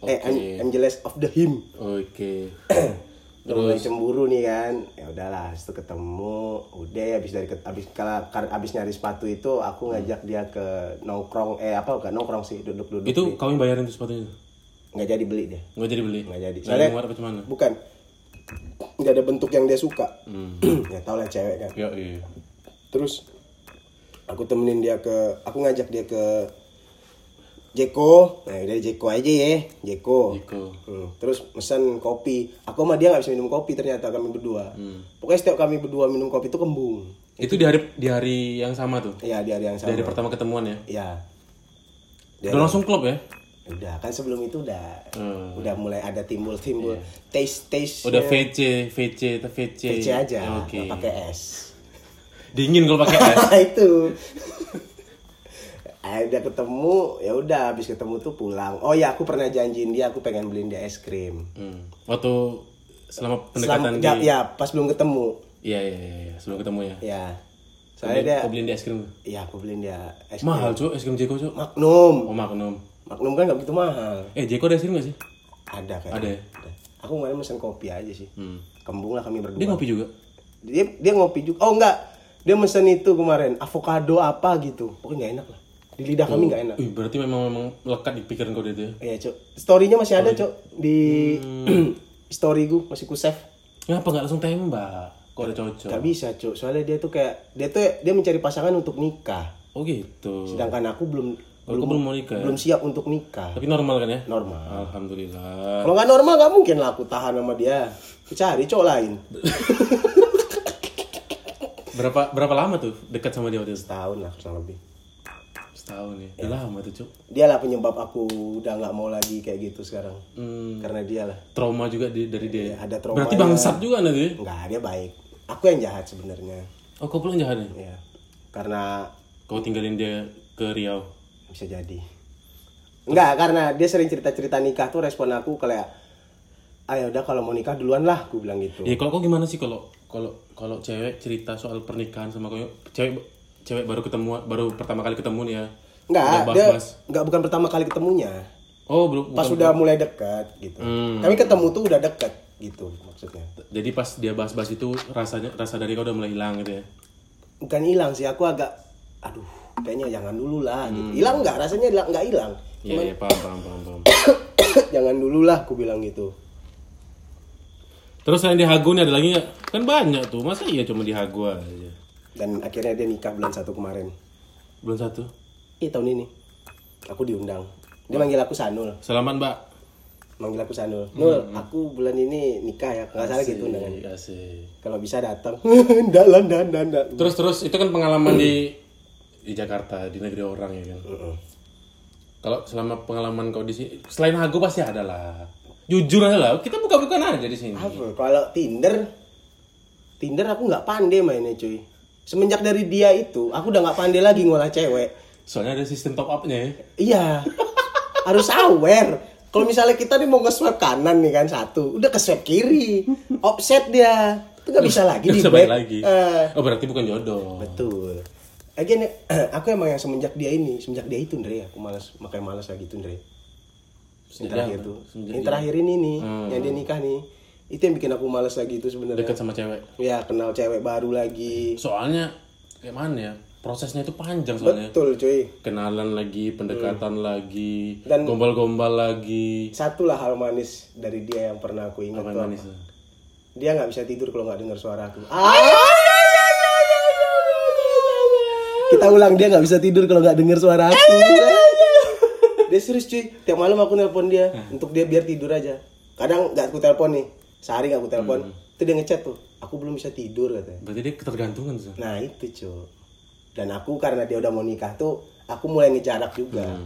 Speaker 3: Eh, I'm, I'm jealous of the him.
Speaker 2: Oke.
Speaker 3: Terus mulai cemburu nih kan. Ya udahlah, setelah ketemu, udah ya habis dari habis kalau habis nyari sepatu itu aku ngajak dia ke nongkrong eh apa bukan nongkrong sih, duduk-duduk.
Speaker 2: Itu yang bayarin tuh sepatunya?
Speaker 3: nggak jadi beli dia.
Speaker 2: Nggak jadi beli?
Speaker 3: Nggak jadi.
Speaker 2: Soalnya muat apa cuman?
Speaker 3: Bukan. Nggak ada bentuk yang dia suka.
Speaker 2: Hmm.
Speaker 3: ya tau lah cewek kan.
Speaker 2: Ya, iya.
Speaker 3: Terus aku temenin dia ke aku ngajak dia ke Jeko. Nah, dari Jeko aja ya, Jeko.
Speaker 2: Jeko.
Speaker 3: Hmm, Terus mesen kopi. Aku sama dia nggak bisa minum kopi ternyata kami berdua.
Speaker 2: Hmm.
Speaker 3: Pokoknya setiap kami berdua minum kopi itu kembung.
Speaker 2: Itu di hari di hari yang sama tuh.
Speaker 3: Iya di hari yang
Speaker 2: Di
Speaker 3: sama.
Speaker 2: hari pertama ketemuan ya.
Speaker 3: Iya.
Speaker 2: Udah langsung klub ya?
Speaker 3: Udah kan sebelum itu udah
Speaker 2: Hmm.
Speaker 3: udah mulai ada timbul timbul taste taste
Speaker 2: Udah VC, VC, atau VC.
Speaker 3: VC aja,
Speaker 2: Oke.
Speaker 3: nggak pakai es.
Speaker 2: Dingin kalau pakai es.
Speaker 3: itu. Ada ketemu, ya udah habis ketemu tuh pulang. Oh ya aku pernah janjiin dia aku pengen beliin dia es krim.
Speaker 2: Hmm. Waktu selama
Speaker 3: Selama,
Speaker 2: pendekatan
Speaker 3: ya,
Speaker 2: di
Speaker 3: ya pas belum ketemu.
Speaker 2: Iya iya iya iya, sebelum ketemu ya.
Speaker 3: Ya.
Speaker 2: Kau
Speaker 3: Soalnya dia
Speaker 2: kau beliin dia es krim.
Speaker 3: ya aku beliin dia es krim.
Speaker 2: Mahal cuy, es krim Jeko cuy.
Speaker 3: Magnum.
Speaker 2: Oh Magnum.
Speaker 3: Magnum kan gak begitu mahal.
Speaker 2: Eh Jeko ada krim gak sih?
Speaker 3: Ada kan?
Speaker 2: Ada ya?
Speaker 3: Aku kemarin mesen kopi aja sih.
Speaker 2: Hmm.
Speaker 3: Kembung lah kami berdua.
Speaker 2: Dia ngopi juga.
Speaker 3: dia dia ngopi juga oh enggak dia mesen itu kemarin avocado apa gitu pokoknya enak lah di lidah kami nggak enak
Speaker 2: Ih, berarti memang memang melekat di pikiran kau dia tuh ya.
Speaker 3: Iya cok storynya masih ada cok di story gue masih ku save
Speaker 2: Kenapa nggak langsung tembak? Kok udah cocok?
Speaker 3: nggak bisa cok soalnya dia tuh kayak dia tuh dia mencari pasangan untuk nikah
Speaker 2: Oh gitu.
Speaker 3: sedangkan aku belum
Speaker 2: Oh, kau belum mau nikah ya?
Speaker 3: belum siap untuk nikah
Speaker 2: Tapi normal kan ya?
Speaker 3: normal
Speaker 2: Alhamdulillah.
Speaker 3: kalau nggak normal nggak mungkin lah aku tahan sama dia Aku cari cowok lain
Speaker 2: Berapa berapa lama tuh dekat sama dia waktu itu?
Speaker 3: setahun lah kurang lebih
Speaker 2: Setahun ya. Udah lama tuh cuk.
Speaker 3: dia lah penyebab aku udah nggak mau lagi kayak gitu sekarang
Speaker 2: Hmm,
Speaker 3: karena dia lah
Speaker 2: trauma juga di, dari dia.
Speaker 3: ada trauma
Speaker 2: Berarti bangsat juga nanti.
Speaker 3: Enggak, dia baik. Aku yang jahat sebenarnya.
Speaker 2: Oh kau pulang jahat ya?
Speaker 3: Ya. Karena
Speaker 2: Kau tinggalin dia ke Riau.
Speaker 3: Bisa jadi. Enggak, karena dia sering cerita-cerita nikah tuh respon aku kayak ayo udah kalau mau nikah duluan lah, aku bilang gitu.
Speaker 2: Ya kalau kau gimana sih kalau kalau kalau cewek cerita soal pernikahan sama kau cewek cewek baru ketemu baru pertama kali ketemu nih ya.
Speaker 3: Enggak, dia enggak bukan pertama kali ketemunya.
Speaker 2: Oh, belum
Speaker 3: Pas
Speaker 2: bukan-
Speaker 3: udah mulai dekat gitu.
Speaker 2: Hmm.
Speaker 3: Kami ketemu tuh udah dekat gitu maksudnya.
Speaker 2: Jadi pas dia bahas-bahas itu rasanya rasa dari kau udah mulai hilang gitu ya.
Speaker 3: Bukan hilang sih, aku agak aduh, kayaknya jangan dulu lah
Speaker 2: Hmm.
Speaker 3: gitu. Hilang enggak? Rasanya hilang enggak hilang.
Speaker 2: Iya, iya, paham, paham, paham, paham.
Speaker 3: jangan dulu lah, aku bilang gitu.
Speaker 2: Terus selain di Hago nih ada lagi nggak? Kan banyak tuh, masa iya cuma di Hago aja?
Speaker 3: Dan akhirnya dia nikah bulan satu kemarin.
Speaker 2: Belum satu.
Speaker 3: Iya tahun ini. Aku diundang. Dia manggil aku Sanul.
Speaker 2: Selamat mbak.
Speaker 3: Manggil aku Sanul. Nul, aku bulan ini nikah ya. Nggak salah gitu undangan. Kalau bisa datang. Ndak, ndak, ndak.
Speaker 2: Terus terus itu kan pengalaman di di Jakarta di negeri orang ya kan.
Speaker 3: Mm-mm.
Speaker 2: Kalau selama pengalaman kau di sini, selain Hago pasti ada lah. Jujur aja lah, kita buka-bukan aja di sini.
Speaker 3: Apa? Kalau Tinder, Tinder aku nggak pandai mainnya cuy. Semenjak dari dia itu, aku udah nggak pandai lagi ngolah cewek.
Speaker 2: Soalnya ada sistem top up-nya ya.
Speaker 3: Iya, harus aware. Kalau misalnya kita nih mau nge-swipe kanan nih kan satu, udah ke swipe kiri, offset dia, itu nggak bisa lagi di
Speaker 2: bisa
Speaker 3: back.
Speaker 2: lagi.
Speaker 3: Eh,
Speaker 2: Oh berarti bukan jodoh.
Speaker 3: Betul. Again, aku emang yang semenjak dia ini, semenjak dia itu Andre, aku malas, makanya malas lagi tuh Andre. Yang terakhir tuh, yang terakhir ini nih,
Speaker 2: Hmm.
Speaker 3: yang dia nikah nih, itu yang bikin aku malas lagi itu sebenarnya.
Speaker 2: Dekat sama cewek.
Speaker 3: Ya kenal cewek baru lagi.
Speaker 2: Soalnya kayak mana ya? prosesnya itu panjang soalnya.
Speaker 3: Betul cuy.
Speaker 2: Kenalan lagi, pendekatan lagi,
Speaker 3: Hmm. Dan-
Speaker 2: gombal-gombal lagi.
Speaker 3: Satu lah hal manis dari dia yang pernah aku ingat
Speaker 2: manis?
Speaker 3: Dia nggak bisa tidur kalau nggak dengar suara aku. Ah! Kita ulang dia nggak bisa tidur kalau nggak dengar suara aku. Dia serius cuy. Tiap malam aku nelpon dia untuk dia biar tidur aja. Kadang nggak aku telepon nih. Sehari nggak aku telepon. Itu dia ngechat tuh. Aku belum bisa tidur katanya.
Speaker 2: Berarti dia ketergantungan tuh.
Speaker 3: Nah itu cuy. Dan aku karena dia udah mau nikah tuh, aku mulai ngejarak juga.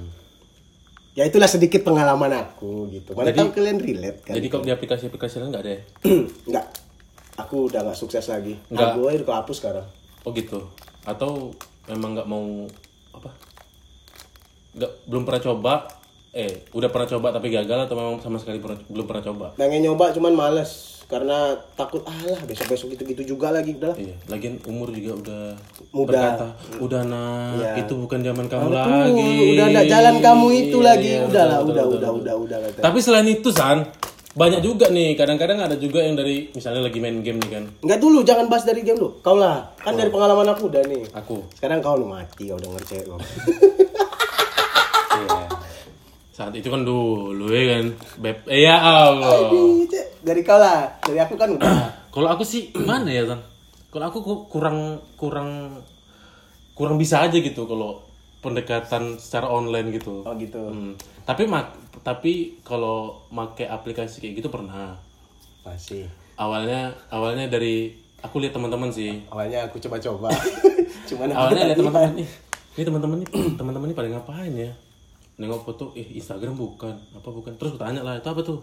Speaker 3: Ya itulah sedikit pengalaman aku gitu. Mana
Speaker 2: Jadi-
Speaker 3: tahu kalian relate kan?
Speaker 2: Jadi kalau di aplikasi-aplikasi lain nggak ada ya?
Speaker 3: Enggak. Aku udah nggak sukses lagi.
Speaker 2: Nggak.
Speaker 3: Aku udah kehapus sekarang.
Speaker 2: Oh gitu. Atau memang nggak mau apa? Nggak belum pernah coba. Eh, udah pernah coba tapi gagal atau memang sama sekali pernah, belum pernah coba?
Speaker 3: Pengen nyoba cuman males karena takut alah besok-besok gitu-gitu juga lagi udah.
Speaker 2: Iya, lagian umur juga udah
Speaker 3: Muda.
Speaker 2: berkata, udah nak,
Speaker 3: Iya.
Speaker 2: itu bukan zaman kamu
Speaker 3: Tuh,
Speaker 2: lagi.
Speaker 3: udah ada jalan kamu itu
Speaker 2: Iya,
Speaker 3: lagi.
Speaker 2: iya,
Speaker 3: udah
Speaker 2: betul,
Speaker 3: lah,
Speaker 2: betul,
Speaker 3: udah,
Speaker 2: betul,
Speaker 3: udah,
Speaker 2: betul.
Speaker 3: udah, udah, kata.
Speaker 2: Tapi selain itu San, banyak juga nih. Kadang-kadang ada juga yang dari misalnya lagi main game nih kan.
Speaker 3: Enggak dulu, jangan bahas dari game lu. Kau lah, kan
Speaker 2: Oh.
Speaker 3: dari pengalaman aku udah nih.
Speaker 2: Aku.
Speaker 3: Sekarang kau nih mati, kau denger cewek kau.
Speaker 2: Iya. Saat itu kan dulu ya kan. Beb, eh, ya Allah.
Speaker 3: Cek. dari kau lah, dari aku kan udah.
Speaker 2: Kalau aku sih gimana ya San? Kalau aku ku- kurang kurang kurang bisa aja gitu kalau pendekatan secara online gitu.
Speaker 3: Oh gitu.
Speaker 2: Hmm. Tapi mak tapi kalau make aplikasi kayak gitu pernah.
Speaker 3: Masih.
Speaker 2: Awalnya awalnya dari aku lihat teman-teman sih.
Speaker 3: Awalnya aku coba-coba. cuman
Speaker 2: Awalnya lihat teman-teman nih. Ini teman-teman nih, teman-teman nih pada ngapain ya? Nengok foto, eh Instagram bukan, apa bukan? Terus tanya lah, itu apa tuh?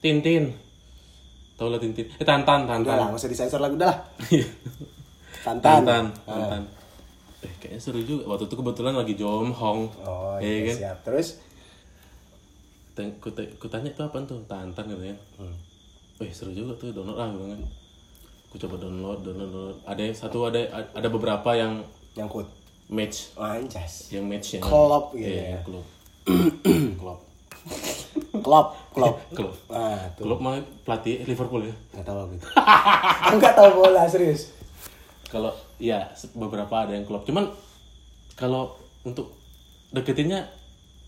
Speaker 2: Tintin. Tahu lah Tintin. Eh Tantan,
Speaker 3: Udah lah,
Speaker 2: Tantan.
Speaker 3: usah disensor lagi udah lah.
Speaker 2: Iya.
Speaker 3: Tantan.
Speaker 2: Tantan, Tantan. Eh kayaknya seru juga. Waktu itu kebetulan lagi jomhong.
Speaker 3: Oh
Speaker 2: Iya
Speaker 3: iya,
Speaker 2: kan?
Speaker 3: siap. Terus
Speaker 2: Teng- ku, te- ku tanya itu apa tuh tantan gitu ya Wih seru juga tuh download lah gitu kan Ku coba download download, download. ada yang satu ada ada beberapa yang
Speaker 3: nyangkut.
Speaker 2: match
Speaker 3: Oh, anjas.
Speaker 2: yang match yang
Speaker 3: Klop gitu
Speaker 2: iya
Speaker 3: ya.
Speaker 2: klub klub
Speaker 3: Klop, klop.
Speaker 2: klub
Speaker 3: Ah, tuh.
Speaker 2: klub mah pelatih Liverpool ya
Speaker 3: Nggak tahu aku itu. nggak tahu bola serius.
Speaker 2: kalau ya beberapa ada yang klub cuman kalau untuk deketinnya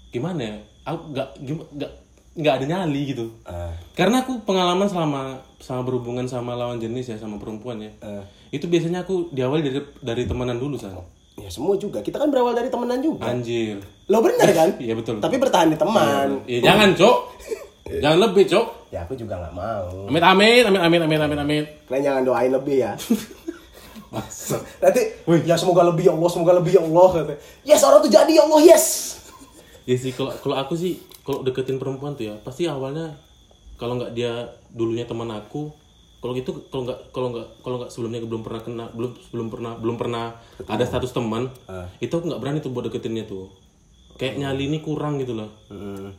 Speaker 2: gimana ya aku nggak nggak nggak ada nyali gitu
Speaker 3: Ah,
Speaker 2: Karena aku pengalaman selama sama berhubungan sama lawan jenis ya sama perempuan ya.
Speaker 3: ah.
Speaker 2: Itu biasanya aku diawali dari dari temenan dulu san.
Speaker 3: Ya semua juga. Kita kan berawal dari temenan juga.
Speaker 2: Anjir.
Speaker 3: Lo bener kan?
Speaker 2: Iya betul.
Speaker 3: Tapi bertahan di teman.
Speaker 2: Iya jangan cok. jangan lebih cok.
Speaker 3: Ya aku juga nggak mau.
Speaker 2: Amit amit amit amit amit amit amit.
Speaker 3: Kalian jangan doain lebih ya. Nanti, ya semoga lebih ya Allah, semoga lebih ya Allah. Yes, orang tuh jadi ya Allah, yes.
Speaker 2: Ya sih kalau kalau aku sih kalau deketin perempuan tuh ya pasti awalnya kalau nggak dia dulunya teman aku kalau gitu kalau nggak kalau nggak kalau nggak sebelumnya belum pernah kena belum belum pernah belum pernah ada status teman itu aku nggak berani tuh buat deketinnya tuh. Kayak nyali ini kurang gitu loh.
Speaker 3: Hmm.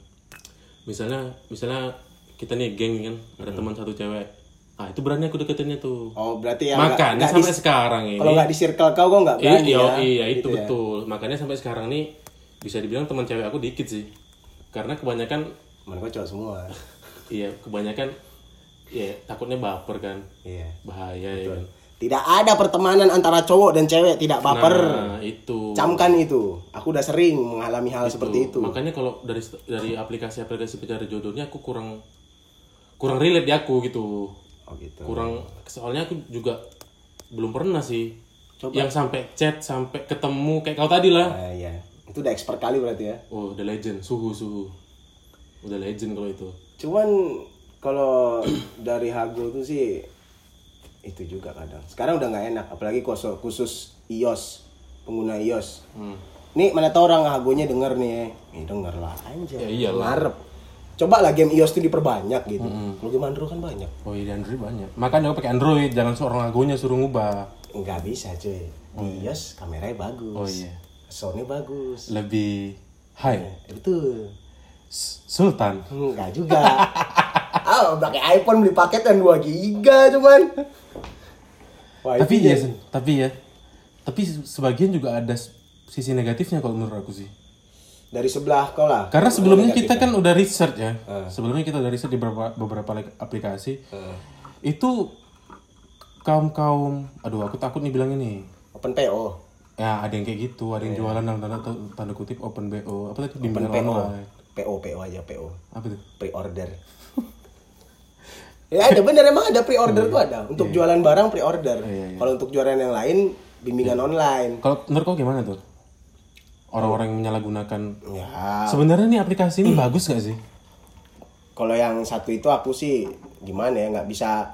Speaker 2: misalnya misalnya kita nih geng kan ada teman satu cewek. Ah itu berani aku deketinnya tuh.
Speaker 3: Oh, berarti ya
Speaker 2: makanya sampai
Speaker 3: di-
Speaker 2: sekarang ini.
Speaker 3: Kalau nggak di circle kau, kau nggak
Speaker 2: iya
Speaker 3: berani
Speaker 2: iya,
Speaker 3: ya.
Speaker 2: iya itu
Speaker 3: Gitu ya.
Speaker 2: betul. Makanya sampai sekarang nih bisa dibilang teman cewek aku dikit sih karena kebanyakan
Speaker 3: Temen kau cowok semua.
Speaker 2: iya kebanyakan ya takutnya baper kan
Speaker 3: Iya.
Speaker 2: bahaya ya kan
Speaker 3: Tidak ada pertemanan antara cowok dan cewek tidak baper.
Speaker 2: nah itu
Speaker 3: Camkan itu. Aku udah sering mengalami hal seperti itu.
Speaker 2: makanya kalau dari dari aplikasi-aplikasi pencari jodohnya aku kurang kurang relate di aku gitu
Speaker 3: Oh gitu.
Speaker 2: kurang soalnya aku juga belum pernah sih yang sampai chat sampai ketemu kayak kau tadi lah
Speaker 3: Nah, iya. Itu udah expert kali berarti ya.
Speaker 2: oh udah legend suhu suhu udah legend kalau itu
Speaker 3: Cuman kalau dari Hago tuh sih itu juga kadang. Sekarang udah nggak enak, apalagi khusus, khusus iOS, pengguna iOS.
Speaker 2: hmm.
Speaker 3: Nih mana tau orang Hagonya denger nih, eh denger lah
Speaker 2: Ya
Speaker 3: anjay.
Speaker 2: iyalah.
Speaker 3: Ngarep. Coba lah game iOS tuh diperbanyak gitu. Kalau game Android kan banyak.
Speaker 2: oh iya Android banyak makanya aku pakai Android jangan seorang agonya suruh ngubah
Speaker 3: Nggak bisa cuy. Di iOS kameranya bagus.
Speaker 2: Oh, iya.
Speaker 3: Soundnya bagus.
Speaker 2: lebih high
Speaker 3: Eh, betul.
Speaker 2: Sultan
Speaker 3: Enggak juga. ah, pakai iPhone beli paket yang 2 giga cuman. Wah,
Speaker 2: tapi ya Sen, tapi ya tapi sebagian juga ada sisi negatifnya kalau menurut aku sih
Speaker 3: dari sebelah kau lah.
Speaker 2: karena sebelumnya kita kan udah research ya sebelumnya kita udah research di beberapa beberapa aplikasi itu kaum kaum aduh aku takut nih bilang ini
Speaker 3: open PO.
Speaker 2: Ya ada yang kayak gitu ada yang jualan dalam tanda tanda kutip open bo apa tadi
Speaker 3: Open
Speaker 2: bimbingan
Speaker 3: PO.
Speaker 2: online
Speaker 3: PO PO aja PO.
Speaker 2: apa tuh
Speaker 3: Pre-order. ya ada bener emang ada pre-order tuh ada. Untuk jualan barang pre-order.
Speaker 2: Iya, iya.
Speaker 3: Kalau untuk jualan yang lain bimbingan online.
Speaker 2: kalau menurut kau gimana tuh orang-orang yang menyalahgunakan
Speaker 3: Ya,
Speaker 2: sebenarnya nih aplikasi ini bagus gak sih
Speaker 3: kalau yang satu itu aku sih gimana ya nggak bisa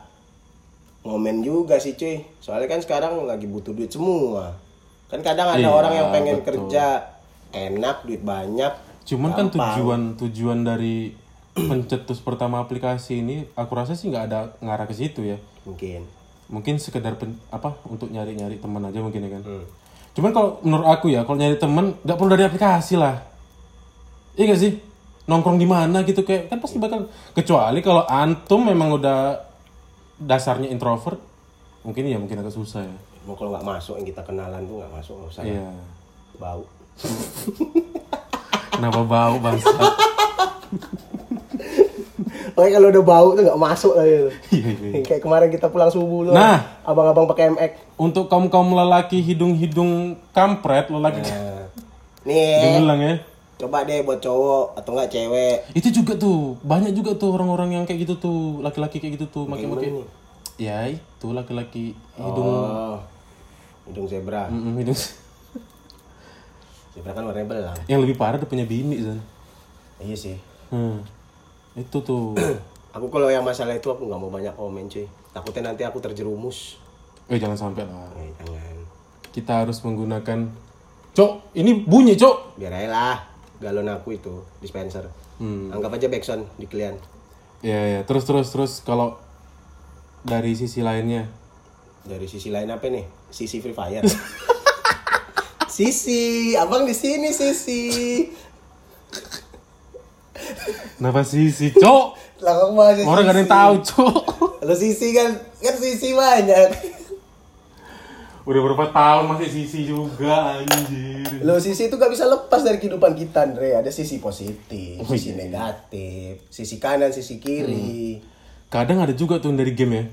Speaker 3: ngomen juga sih cuy. Soalnya kan sekarang lagi butuh duit semua. Kan kadang ada
Speaker 2: Iya,
Speaker 3: orang yang pengen
Speaker 2: betul.
Speaker 3: kerja enak, duit banyak.
Speaker 2: Cuman kan
Speaker 3: gampang.
Speaker 2: tujuan tujuan dari pencetus pertama aplikasi ini aku rasa sih nggak ada ngarah ke situ ya.
Speaker 3: mungkin.
Speaker 2: Mungkin sekedar pen- apa untuk nyari-nyari teman aja mungkin ya kan.
Speaker 3: Hmm.
Speaker 2: Cuman kalau menurut aku ya kalau nyari teman nggak perlu dari aplikasi lah. Iya gak sih? Nongkrong di mana gitu kayak kan pasti bakal kecuali kalau antum memang udah dasarnya introvert mungkin ya mungkin agak susah ya.
Speaker 3: Mau kalau nggak masuk yang kita kenalan tuh nggak masuk nggak usah.
Speaker 2: Iya.
Speaker 3: Bau.
Speaker 2: Kenapa bau bangsa?
Speaker 3: Oke kalau udah bau tuh nggak masuk lah itu.
Speaker 2: Iya, iya.
Speaker 3: Kayak kemarin kita pulang subuh tuh.
Speaker 2: Nah.
Speaker 3: abang-abang pakai MX.
Speaker 2: Untuk kaum kaum lelaki hidung-hidung kampret, lelaki
Speaker 3: Nah, nih,
Speaker 2: belang ya.
Speaker 3: coba deh buat cowok atau nggak cewek.
Speaker 2: Itu juga tuh, banyak juga tuh orang-orang yang kayak gitu tuh, laki-laki kayak gitu tuh, makin-makin. Ya itu laki-laki hidung,
Speaker 3: Oh, hidung zebra.
Speaker 2: Mm-mm, hidung.
Speaker 3: Zebra kan warnanya belang.
Speaker 2: Yang lebih parah udah punya bini Zan.
Speaker 3: Iya sih.
Speaker 2: Hmm. Itu tuh.
Speaker 3: Aku kalau yang masalah itu aku nggak mau banyak komen cuy. Takutnya nanti aku terjerumus.
Speaker 2: eh jangan sampai lah.
Speaker 3: Eh, jangan.
Speaker 2: Kita harus menggunakan. Cok, ini bunyi cok.
Speaker 3: Biar aja lah galon aku itu dispenser.
Speaker 2: Hmm.
Speaker 3: Anggap aja backsound di klien.
Speaker 2: Ya ya. Terus terus terus kalau dari sisi lainnya,
Speaker 3: Dari sisi lain apa nih? Sisi Free Fire. sisi, abang di sini sisi.
Speaker 2: kenapa sisi cok?
Speaker 3: Lah masih
Speaker 2: Orang gak ada yang tahu cok.
Speaker 3: Kalau sisi kan kan sisi banyak.
Speaker 2: Udah berapa tahun masih sisi juga anjir.
Speaker 3: Lo sisi itu gak bisa lepas dari kehidupan kita, Andre. Ada sisi positif, sisi negatif, sisi kanan, sisi kiri.
Speaker 2: Kadang ada juga tuh dari game ya.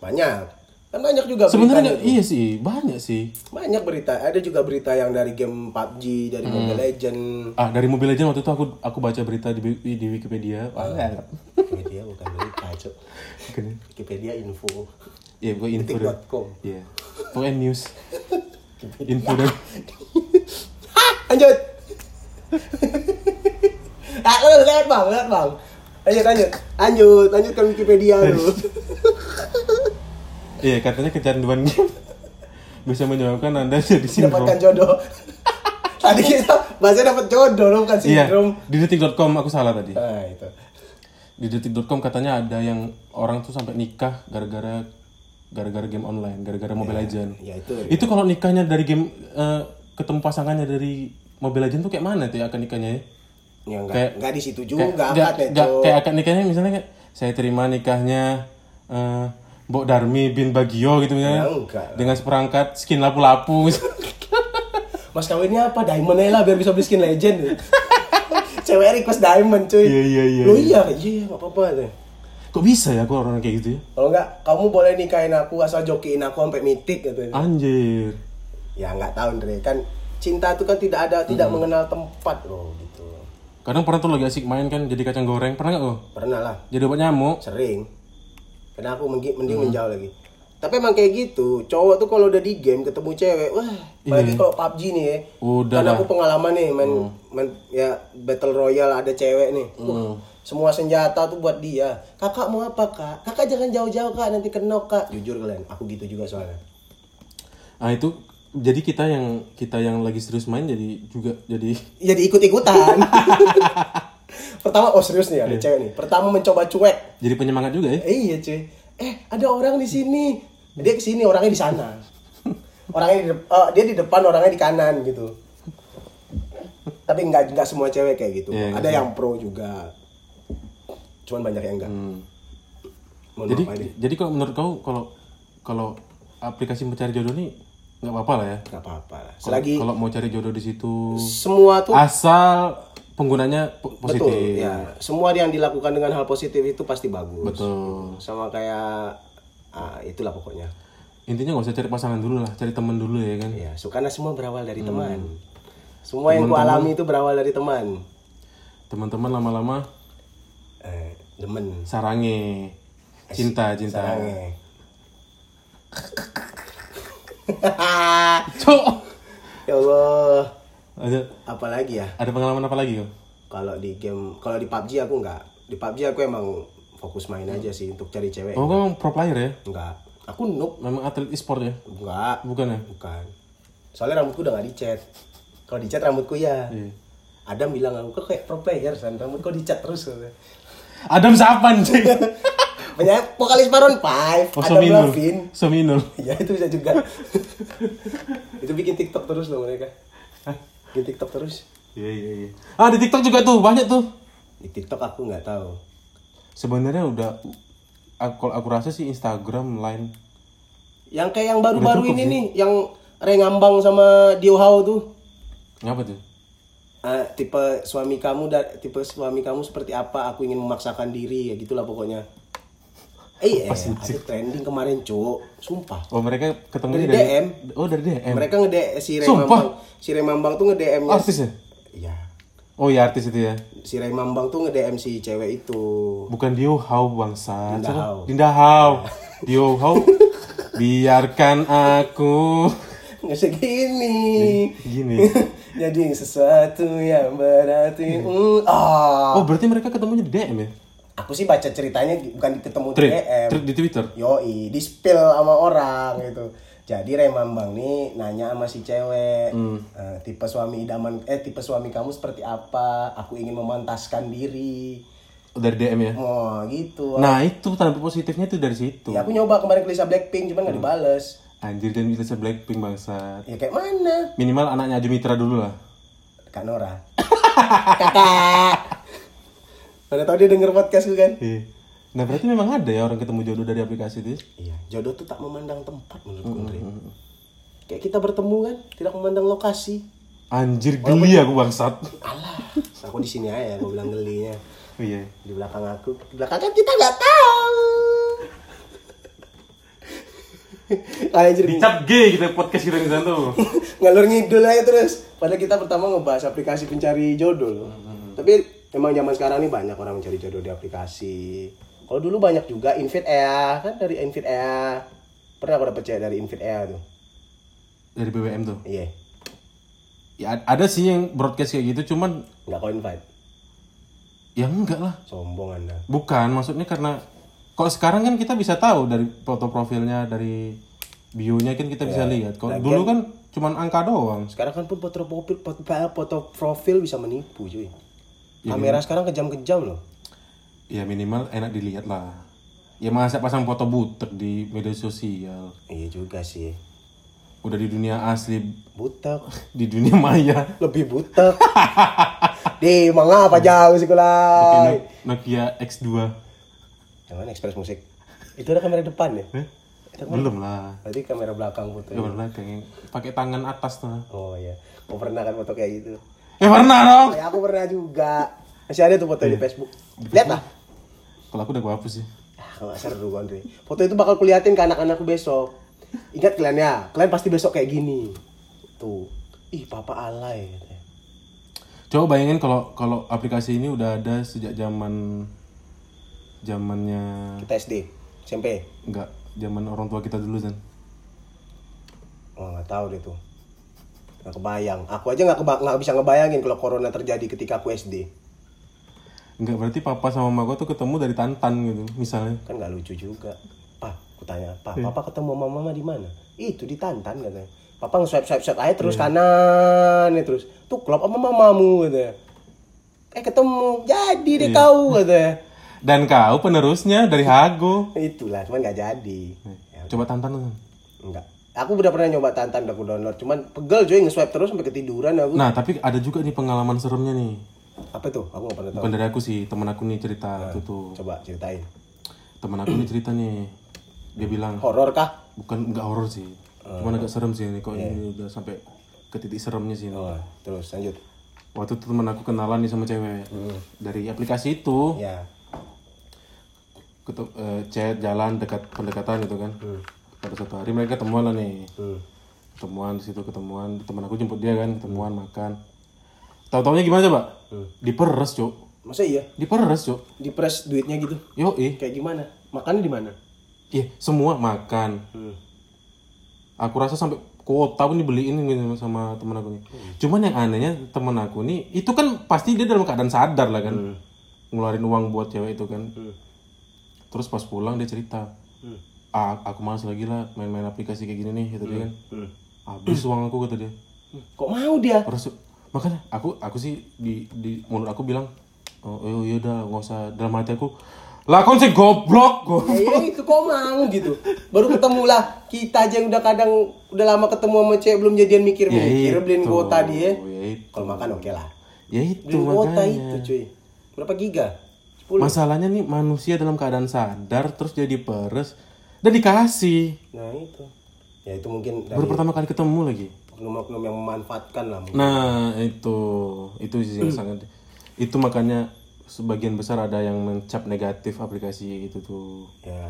Speaker 3: Banyak. Kan banyak juga
Speaker 2: Sebenarnya iya sih, banyak sih.
Speaker 3: Banyak berita. Ada juga berita yang dari game PUBG, dari Mobile Legend.
Speaker 2: Ah, dari Mobile Legends waktu itu aku aku baca berita di di Wikipedia. Banyak.
Speaker 3: Wikipedia bukan berita, Cuk.
Speaker 2: Bukan?
Speaker 3: Wikipedia info.
Speaker 2: Iya, pokoknya info dan
Speaker 3: Detik.com.
Speaker 2: Iya. Pokoknya news. Info dan
Speaker 3: Lanjut. ah, lu lihat bang, lihat bang. Lanjut, lanjut, lanjut, lanjutkan Wikipedia lu.
Speaker 2: Iya, katanya kecanduan game bisa menyebabkan Anda jadi sindrom.
Speaker 3: Dapatkan jodoh. Tadi kita bahasnya dapat jodoh, lo bukan
Speaker 2: Iya,
Speaker 3: sindrom.
Speaker 2: di detik.com aku salah tadi.
Speaker 3: Nah, itu.
Speaker 2: Di detik.com katanya ada yang orang tuh sampai nikah gara-gara gara-gara game online, gara-gara Mobile Legend.
Speaker 3: Ya itu.
Speaker 2: Itu kalau nikahnya dari game eh, ketemu pasangannya dari Mobile Legend tuh kayak mana tuh ya akan nikahnya ya?
Speaker 3: Ya enggak,
Speaker 2: Kayak-
Speaker 3: enggak di situ
Speaker 2: Kayak,
Speaker 3: juga
Speaker 2: nggak-
Speaker 3: akad ya,
Speaker 2: nggak-
Speaker 3: Cuk.
Speaker 2: kayak akad nikahnya misalnya kayak saya terima nikahnya eh Mbok Darmi bin Bagio gitu misalnya.
Speaker 3: Ya, enggak.
Speaker 2: Dengan seperangkat skin lapu-lapu.
Speaker 3: Mas kawinnya apa? Diamond lah biar bisa beli skin legend. Cewek request diamond cuy.
Speaker 2: Iya, iya, iya,
Speaker 3: Lo iya, iya, enggak apa-apa tuh.
Speaker 2: Kok bisa ya kok orang kayak gitu ya?
Speaker 3: Kalau enggak, kamu boleh nikahin aku asal jokiin aku sampai mitik gitu.
Speaker 2: Anjir.
Speaker 3: Ya enggak tahu Andre, kan cinta itu kan tidak ada, tidak
Speaker 2: Hmm.
Speaker 3: mengenal tempat loh gitu.
Speaker 2: Kadang pernah tuh lagi asik main kan jadi kacang goreng. Pernah gak kok?
Speaker 3: Pernah lah,
Speaker 2: Jadi obat nyamuk.
Speaker 3: sering. Karena aku menggi- mending
Speaker 2: Hmm.
Speaker 3: menjauh lagi. Tapi emang kayak gitu, cowok tuh kalau udah di game ketemu cewek, wah, apalagi kalau PUBG nih ya.
Speaker 2: Iya. Udah
Speaker 3: kan
Speaker 2: lah. Hmm.
Speaker 3: aku pengalaman nih main, main ya battle royale ada cewek nih. Wah, semua senjata tuh buat dia. Kakak mau apa kak? Kakak jangan jauh-jauh kak, nanti kenok kak. Jujur kalian, aku gitu juga soalnya.
Speaker 2: Ah itu jadi kita yang kita yang lagi serius main jadi juga jadi
Speaker 3: Jadi ikut-ikutan. Pertama, oh serius nih ada cewek nih. Pertama mencoba cuek.
Speaker 2: jadi penyemangat juga ya.
Speaker 3: Eh, iya cuy. Eh ada orang di sini. Dia ke sini orangnya di sana. Orangnya di oh, dia di depan orangnya di kanan gitu. Tapi nggak nggak semua cewek kayak gitu.
Speaker 2: Nggak
Speaker 3: ada yang pro juga. Cuman banyak yang enggak.
Speaker 2: Hmm.
Speaker 3: Mohon
Speaker 2: Jadi jadi kalau menurut kau kalau kalau aplikasi mencari jodoh nih nggak apa-apa lah ya.
Speaker 3: nggak apa-apa lah. Selagi
Speaker 2: kalau mau cari jodoh di situ
Speaker 3: semua tuh
Speaker 2: asal penggunanya po- positif.
Speaker 3: betul ya. Semua yang dilakukan dengan hal positif itu pasti bagus.
Speaker 2: Betul.
Speaker 3: Sama kayak ah, itulah pokoknya.
Speaker 2: intinya nggak usah cari pasangan dulu lah cari temen dulu ya kan
Speaker 3: Ya, so, karena semua berawal dari teman. Semua yang ku alami itu berawal dari teman.
Speaker 2: teman-teman lama-lama
Speaker 3: Eh, demen.
Speaker 2: sarange cinta cinta
Speaker 3: Sarange.
Speaker 2: cok
Speaker 3: ya Allah.
Speaker 2: Ada
Speaker 3: Apalagi ya?
Speaker 2: ada pengalaman apa lagi kok
Speaker 3: Kalau di game, kalau di PUBG aku enggak. Di PUBG aku emang fokus main aja sih untuk cari cewek.
Speaker 2: oh kamu pro player ya
Speaker 3: Enggak. Aku noob.
Speaker 2: memang atlet e-sport ya
Speaker 3: Enggak.
Speaker 2: bukan ya
Speaker 3: Bukan. Soalnya rambutku udah gak dicat. Kalau dicat rambutku ya.
Speaker 2: Iya.
Speaker 3: Adam bilang aku kayak pro player, San. Rambut kok dicat terus.
Speaker 2: Adam siapa anjing
Speaker 3: Banyak vokalis Maroon 5,
Speaker 2: oh
Speaker 3: Adam
Speaker 2: Sominul
Speaker 3: Levine.
Speaker 2: Sominul
Speaker 3: Ya itu bisa juga. itu bikin TikTok terus loh mereka. Bikin TikTok terus.
Speaker 2: iya iya iya ah di TikTok juga tuh banyak tuh
Speaker 3: Di TikTok aku nggak tahu.
Speaker 2: sebenarnya udah aku, kalau aku rasa sih Instagram line
Speaker 3: Yang kayak yang baru-baru ini nih, yang Rengambang sama Dio Hao tuh.
Speaker 2: ngapa tuh
Speaker 3: Ah, tipe suami kamu dan tipe suami kamu seperti apa? Aku ingin memaksakan diri ya gitulah pokoknya. Eh, eh ada trending kemarin, Cuk. Sumpah.
Speaker 2: oh mereka ketemu
Speaker 3: Dari
Speaker 2: dari,
Speaker 3: DM.
Speaker 2: oh dari DM
Speaker 3: Mereka nge si Ray
Speaker 2: Sumpah?
Speaker 3: Mambang. Si Ray Mambang tuh nge-DM
Speaker 2: artis ya
Speaker 3: Iya.
Speaker 2: oh ya artis itu ya
Speaker 3: Si Ray Mambang tuh nge-DM si cewek itu.
Speaker 2: bukan Dio Hao bangsa
Speaker 3: Dinda
Speaker 2: Siapa?
Speaker 3: Hao.
Speaker 2: Dinda Hao Dio Hao biarkan aku
Speaker 3: Nggak segini.
Speaker 2: gini
Speaker 3: Jadi sesuatu yang berarti ah.
Speaker 2: oh berarti mereka ketemunya di DM ya
Speaker 3: Aku sih baca ceritanya bukan ketemu di DM.
Speaker 2: di Twitter
Speaker 3: Yoi, di spill sama orang gitu. Jadi Remambang nih nanya sama si cewek, eh, tipe suami idaman, eh tipe suami kamu seperti apa? Aku ingin memantaskan diri.
Speaker 2: Oh, dari DM ya
Speaker 3: Oh gitu.
Speaker 2: nah itu tanda positifnya tuh dari situ
Speaker 3: Ya aku nyoba kemarin ke Lisa Blackpink, cuman nggak dibales.
Speaker 2: anjir dan bisa Blackpink bangsa
Speaker 3: Ya kayak mana?
Speaker 2: minimal anaknya Aju Mitra dulu lah
Speaker 3: Kak Nora. Kakak. Mana tau dia denger podcastku kan?
Speaker 2: Iya. Nah berarti memang ada ya orang ketemu jodoh dari aplikasi itu.
Speaker 3: Iya, jodoh tuh tak memandang tempat menurutku Andre. Kayak kita bertemu kan, tidak memandang lokasi.
Speaker 2: Anjir geli aku bangsat.
Speaker 3: Alah, aku di sini aja, aku bilang gelinya.
Speaker 2: Iya.
Speaker 3: Di belakang aku, di belakang kan kita nggak tahu. Anjir,
Speaker 2: Dicap G kita podcast kita di sana tuh.
Speaker 3: ngalur ngidul aja terus. Padahal kita pertama ngebahas aplikasi pencari jodoh loh. Tapi emang zaman sekarang nih banyak orang mencari jodoh di aplikasi. Kalau dulu banyak juga Invite Ea, kan dari Invite Ea. Pernah aku dapet cewek dari Invite Ea tuh.
Speaker 2: Dari BBM tuh.
Speaker 3: Iya,
Speaker 2: Ya ad- ada sih yang broadcast kayak gitu cuman
Speaker 3: nggak kau invite.
Speaker 2: ya enggak lah.
Speaker 3: Sombong anda.
Speaker 2: Bukan maksudnya karena kalau sekarang kan kita bisa tahu dari foto profilnya dari bio-nya kan kita bisa lihat. Kalau dulu kan cuman angka doang.
Speaker 3: Sekarang kan pun foto profil, foto, foto profil bisa menipu cuy. Kamera sekarang kejam-kejam loh.
Speaker 2: Ya minimal enak dilihat lah. Ya masa pasang foto butek di media sosial.
Speaker 3: Iya juga sih.
Speaker 2: Udah di dunia asli,
Speaker 3: Butek.
Speaker 2: di dunia maya.
Speaker 3: Lebih butek. Di, mangga apa jauh sih kulai.
Speaker 2: Nokia X2.
Speaker 3: Yang mana Express Musik? Itu ada kamera depan ya?
Speaker 2: Eh? Belum lah.
Speaker 3: Berarti kamera belakang foto.
Speaker 2: Pernah kayak pakai tangan atas tuh.
Speaker 3: Oh iya. Kau pernah kan foto kayak gitu?
Speaker 2: Eh pernah dong.
Speaker 3: Ya aku pernah juga. Masih ada tuh foto di Facebook. Lihat lah.
Speaker 2: Kalau aku udah gua hapus sih.
Speaker 3: Ah, nggak seru Andre. Foto itu bakal kuliatin ke anak-anakku besok. Ingat kalian ya, kalian pasti besok kayak gini. Tuh. Ih, papa alay katanya.
Speaker 2: Coba bayangin kalau kalau aplikasi ini udah ada sejak zaman zamannya
Speaker 3: Kita SD, SMP.
Speaker 2: enggak zaman orang tua kita dulu kan.
Speaker 3: Oh, nggak tahu deh tuh. Nggak kebayang. Aku aja nggak keba- nggak bisa ngebayangin kalau corona terjadi ketika aku SD.
Speaker 2: Enggak berarti papa sama mama gua tuh ketemu dari Tantan gitu misalnya.
Speaker 3: Kan nggak lucu juga. Pak, aku tanya, Pak, Papa ketemu mama mama di mana? Itu di Tantan katanya. Papa nge-swipe swipe swipe aja terus kanan ya terus. Tuh klop sama mamamu katanya. Eh ketemu, jadi deh kau katanya.
Speaker 2: Dan kau penerusnya dari Hago.
Speaker 3: Itulah, cuman nggak jadi. Ya,
Speaker 2: Coba Tantan tuh.
Speaker 3: enggak. Aku udah pernah nyoba Tantan udah aku download, cuman pegel cuy nge-swipe terus sampai ketiduran aku.
Speaker 2: Nah, tapi ada juga nih pengalaman seremnya nih.
Speaker 3: Apa tuh? Aku nggak pernah tahu.
Speaker 2: Bukan dari aku sih, temen aku nih cerita itu tuh.
Speaker 3: Coba ceritain.
Speaker 2: Temen aku nih cerita nih. Dia bilang,
Speaker 3: Horor kah?
Speaker 2: bukan enggak horor sih. Cuman agak serem sih ini kok ini udah sampai ke titik seremnya sih.
Speaker 3: Oh, terus lanjut.
Speaker 2: Waktu itu temen aku kenalan nih sama cewek dari aplikasi itu,
Speaker 3: Ya.
Speaker 2: ketu- eh, chat jalan dekat pendekatan gitu kan. Pada satu hari mereka ketemuan lah nih
Speaker 3: Hmm.
Speaker 2: ketemuan di situ ketemuan teman aku jemput dia kan ketemuan makan tahu taunya gimana coba diperes cuk
Speaker 3: Masa iya?
Speaker 2: diperes cuk
Speaker 3: Diperes duitnya gitu.
Speaker 2: yo ih
Speaker 3: Kayak gimana? Makannya di mana?
Speaker 2: iya semua makan
Speaker 3: Hmm.
Speaker 2: aku rasa sampai kuota pun dibeliin gitu sama temen aku nih cuman yang anehnya temen aku nih itu kan pasti dia dalam keadaan sadar lah kan ngeluarin uang buat cewek itu kan
Speaker 3: Hmm.
Speaker 2: terus pas pulang dia cerita
Speaker 3: Hmm.
Speaker 2: Ah aku malas lagi lah main-main aplikasi kayak gini nih kata dia kan
Speaker 3: Hmm.
Speaker 2: habis uang aku kata dia
Speaker 3: Kok mau dia?
Speaker 2: Terus makanya aku aku sih di di mulut aku bilang oh iya udah nggak usah dalam hati aku lah kon sih goblok kok
Speaker 3: Ya, ya itu kok mau gitu. Baru ketemu lah. Kita aja yang udah kadang udah lama ketemu sama cewek belum jadian mikir
Speaker 2: Ya
Speaker 3: mikir beliin kuota dia.
Speaker 2: ya.
Speaker 3: Kalau makan oke lah.
Speaker 2: ya itu
Speaker 3: Beliin kuota itu cuy. Berapa giga? 10.
Speaker 2: masalahnya nih manusia dalam keadaan sadar terus jadi peres dan dikasih
Speaker 3: Nah itu. Ya itu mungkin dari
Speaker 2: baru pertama kali ketemu lagi
Speaker 3: oknum-oknum yang memanfaatkan lah. mungkin.
Speaker 2: nah itu itu sih yang sangat itu makanya sebagian besar ada yang mencap negatif aplikasi itu tuh
Speaker 3: Ya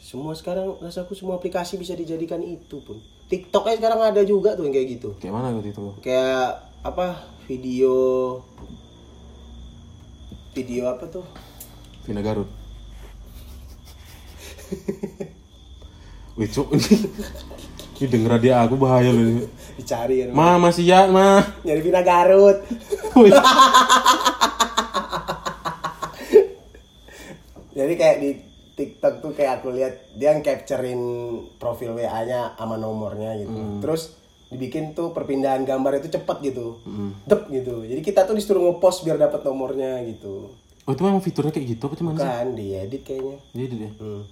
Speaker 3: semua sekarang rasaku semua aplikasi bisa dijadikan itu pun. TikTok aja sekarang ada juga tuh yang kayak gitu.
Speaker 2: kayak mana gitu itu
Speaker 3: Kayak apa video video apa tuh?
Speaker 2: Vina Garut Wih cuk ini denger dia aku bahaya loh.
Speaker 3: Dicari kan.
Speaker 2: Ma masih ya ma
Speaker 3: Nyari Vina Garut. Jadi kayak di TikTok tuh kayak aku lihat dia yang capturein profil WA-nya sama nomornya gitu. Terus dibikin tuh perpindahan gambar itu cepet gitu. Dep gitu. Jadi kita tuh disuruh ngepost biar dapat nomornya gitu.
Speaker 2: Oh itu memang fiturnya kayak gitu apa cuman sih?
Speaker 3: Kan diedit kayaknya.
Speaker 2: Jadi deh
Speaker 3: Hmm.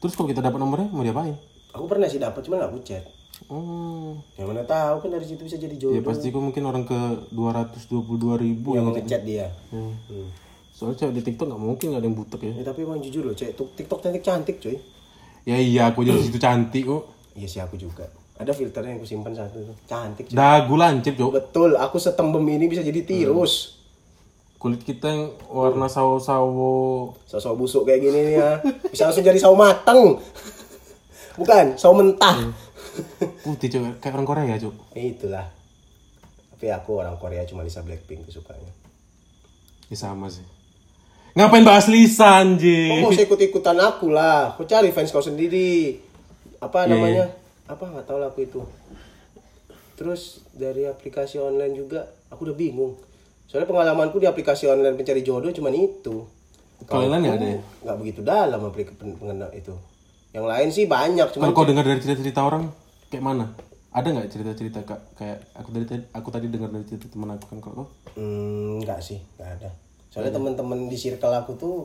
Speaker 2: Terus kalau kita dapat nomornya mau diapain?
Speaker 3: Aku pernah sih dapat cuman gak aku chat.
Speaker 2: Oh
Speaker 3: Yang mana tahu kan dari situ bisa jadi
Speaker 2: Ya
Speaker 3: jodoh.
Speaker 2: pasti kok mungkin orang ke 222 ribu
Speaker 3: yang
Speaker 2: yang
Speaker 3: ngechat dia.
Speaker 2: Hmm.
Speaker 3: Hmm.
Speaker 2: Soalnya cewek di TikTok nggak mungkin nggak ada yang butek ya
Speaker 3: Ya, tapi emang jujur loh, tuh TikTok cantik cantik cuy.
Speaker 2: Ya iya aku jadi situ cantik kok
Speaker 3: Iya sih aku juga. Ada filternya yang aku simpan satu tuh. Cantik cuy.
Speaker 2: Dagu lancip cok
Speaker 3: Betul, aku setembem ini bisa jadi tirus.
Speaker 2: Kulit kita yang warna sawo-sawo
Speaker 3: Sawo busuk kayak gini nih ya. Bisa langsung jadi sawo mateng. Bukan, sawo mentah.
Speaker 2: Putih cok kayak orang Korea cok
Speaker 3: Eh, Itulah. Tapi aku orang Korea cuma Lisa Blackpink tuh sukanya.
Speaker 2: Ya sama sih Ngapain bahas Lisa
Speaker 3: Kok
Speaker 2: anjing
Speaker 3: mau ikut-ikutan aku lah. Kau cari fans kau sendiri. Apa
Speaker 2: Iya,
Speaker 3: namanya? Apa nggak tahu lah aku itu. Terus dari aplikasi online juga aku udah bingung. Soalnya pengalamanku di aplikasi online pencari jodoh cuman itu.
Speaker 2: Kalau yang lain nggak ada ya?
Speaker 3: Nggak begitu dalam aplikasi pengenal itu. Yang lain sih banyak cuman
Speaker 2: Kalau kau dengar dari cerita-cerita orang Kayak mana? Ada nggak cerita-cerita kak kayak aku tadi aku tadi dengar dari cerita teman aku kan kalau?
Speaker 3: Hmm, enggak sih, enggak ada. Soalnya teman-teman di circle aku tuh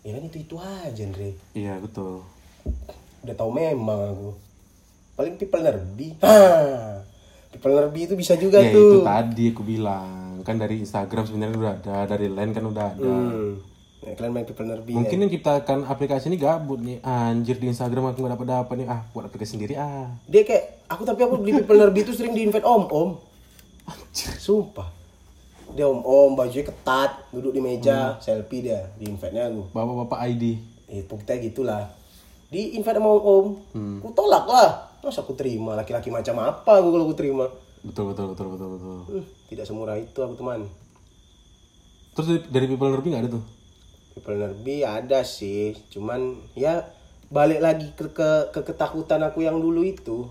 Speaker 3: ya kan itu-itu aja, Andre.
Speaker 2: Iya betul
Speaker 3: Udah tahu memang aku. Paling people nerbi. Hah. People nerbi itu bisa juga
Speaker 2: Ya
Speaker 3: tuh.
Speaker 2: itu tadi aku bilang kan dari Instagram sebenarnya udah ada dari Line kan udah ada
Speaker 3: Hmm. Ya, kalian main people nerbi.
Speaker 2: Mungkin yang ciptakan aplikasi ini gabut nih Anjir di Instagram aku gak dapat dapat nih Ah buat aplikasi sendiri ah
Speaker 3: Dia kayak aku tapi aku beli people nerbi itu sering di invite om-om. Sumpah. Dia om-om, bajunya ketat, duduk di meja, selfie dia, di invite-nya aku.
Speaker 2: Bapak-bapak ID
Speaker 3: itu kita gitulah di invite sama om om
Speaker 2: Hmm.
Speaker 3: ku tolak lah masa aku terima laki-laki macam apa aku kalau aku terima
Speaker 2: Betul betul betul betul betul.
Speaker 3: Hmm, tidak semurah itu aku teman.
Speaker 2: Terus dari, dari People Nerbi gak ada tuh?
Speaker 3: people nerbi ada sih cuman ya balik lagi ke, ke, ke ketakutan aku yang dulu itu.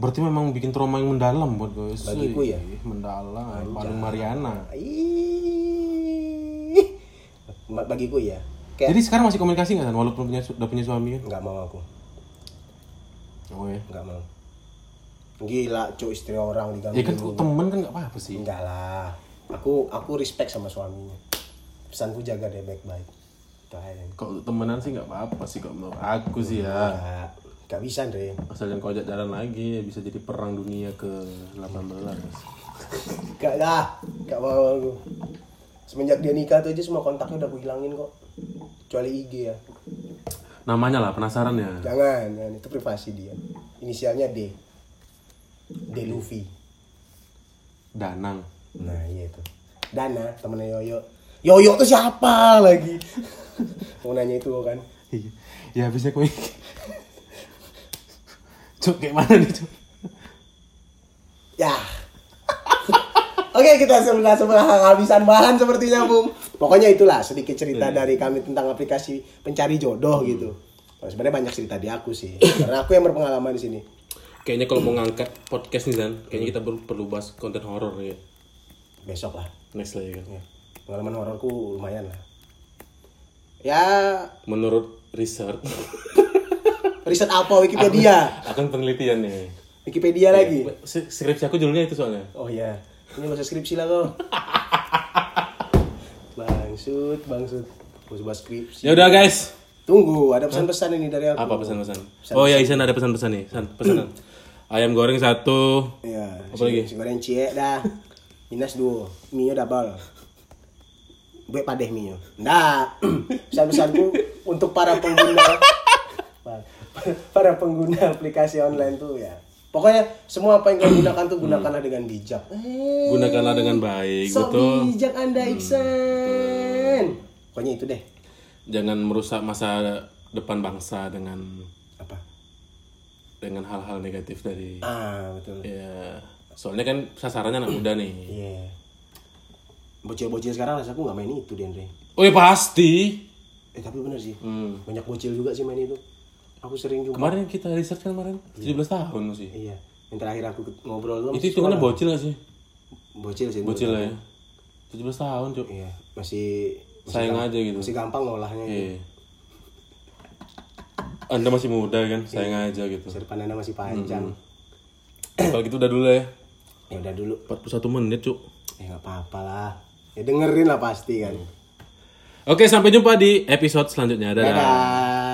Speaker 2: Berarti memang bikin trauma yang mendalam buat gue.
Speaker 3: Bagiku ya.
Speaker 2: Mendalam Paling Mariana.
Speaker 3: Ih, bagiku ya? Kayak
Speaker 2: Jadi sekarang masih komunikasi gak kan? Walaupun punya, udah punya suami kan?
Speaker 3: nggak mau aku.
Speaker 2: Oh ya?
Speaker 3: Nggak mau gila cuy istri orang diganggu
Speaker 2: Ya kan temen kan gak apa-apa sih
Speaker 3: Enggak lah. Aku aku respect sama suaminya. Pesanku jaga dia baik-baik.
Speaker 2: Kalau temenan sih gak apa-apa sih kalau menurut aku sih ya
Speaker 3: Enggak, enggak bisa, Andre.
Speaker 2: Asal jangan kau ajak jalan lagi bisa jadi perang dunia ke 18
Speaker 3: Enggak lah. Enggak mau aku. Semenjak dia nikah tuh aja semua kontaknya udah aku hilangin kok. Kecuali IG ya.
Speaker 2: Namanya lah penasaran ya
Speaker 3: Jangan, jangan. itu privasi dia. Inisialnya D. D Luffy.
Speaker 2: Danang
Speaker 3: Nah, iya itu. Dana, temennya Yoyo. Yoyo tuh siapa lagi? Mau nanya itu kan.
Speaker 2: Iya. Ya habisnya kau Cuk, kayak mana nih, Cuk?
Speaker 3: Ya. Oke kita sudah sebelah kehabisan bahan sepertinya Bung. Pokoknya itulah sedikit cerita dari kami tentang aplikasi pencari jodoh gitu. Nah, sebenarnya banyak cerita di aku sih. Karena aku yang berpengalaman di sini.
Speaker 2: Kayaknya kalau mau ngangkat podcast nih, Zan, kayaknya kita perlu, perlu bahas konten horor ya.
Speaker 3: Besok lah.
Speaker 2: Next lah ya kan.
Speaker 3: Ya. Pengalaman hororku lumayan lah. Ya
Speaker 2: Menurut riset,
Speaker 3: riset apa Wikipedia?
Speaker 2: akan penelitian nih.
Speaker 3: Wikipedia lagi.
Speaker 2: S- Skripsi aku judulnya itu soalnya.
Speaker 3: Oh iya. Ini masa skripsi lah kau. bangsut, bangsut. Mau coba skripsi.
Speaker 2: Ya udah guys.
Speaker 3: Tunggu, ada pesan-pesan ini dari aku.
Speaker 2: Apa pesan-pesan? Oh ya, Isan ada pesan-pesan nih. San, pesan. Ayam goreng satu.
Speaker 3: Iya.
Speaker 2: Apa lagi?
Speaker 3: Goreng cie dah. Minus dua. Mie double. Gue padeh mie Nggak. Pesan-pesanku untuk para pengguna para pengguna aplikasi online tuh ya. Pokoknya semua apa yang kalian gunakan tuh gunakanlah dengan bijak. Eh,
Speaker 2: Gunakanlah dengan baik,
Speaker 3: sok
Speaker 2: betul.
Speaker 3: bijak Anda Iksan. Pokoknya itu deh.
Speaker 2: Jangan merusak masa depan bangsa dengan? Dengan hal-hal negatif dari
Speaker 3: Ah, betul.
Speaker 2: ya. Soalnya kan sasarannya anak muda nih.
Speaker 3: Iya. Bocil-bocil sekarang rasaku nggak main itu, Andre.
Speaker 2: Oh ya pasti.
Speaker 3: Eh tapi bener sih.
Speaker 2: Hmm.
Speaker 3: Banyak bocil juga sih main itu. Aku sering juga.
Speaker 2: Kemarin kita research kan kemarin 17 tahun sih.
Speaker 3: Iya. Yang terakhir aku ngobrol tuh
Speaker 2: Itu hitungannya bocil gak sih?
Speaker 3: bocil sih.
Speaker 2: Bocil lah ya. 17 tahun, Cuk.
Speaker 3: Iya. Masih masih
Speaker 2: Sayang aja gitu.
Speaker 3: Masih gampang ngolahnya. gitu.
Speaker 2: Anda masih muda kan, sayang aja gitu.
Speaker 3: Masa depan Anda masih panjang.
Speaker 2: Kalau gitu udah dulu ya.
Speaker 3: Ya udah dulu.
Speaker 2: 41 menit, Cuk.
Speaker 3: Ya nggak apa-apa lah. Ya dengerin lah pasti kan.
Speaker 2: Oke, sampai jumpa di episode selanjutnya. Dadah.
Speaker 3: Dadah.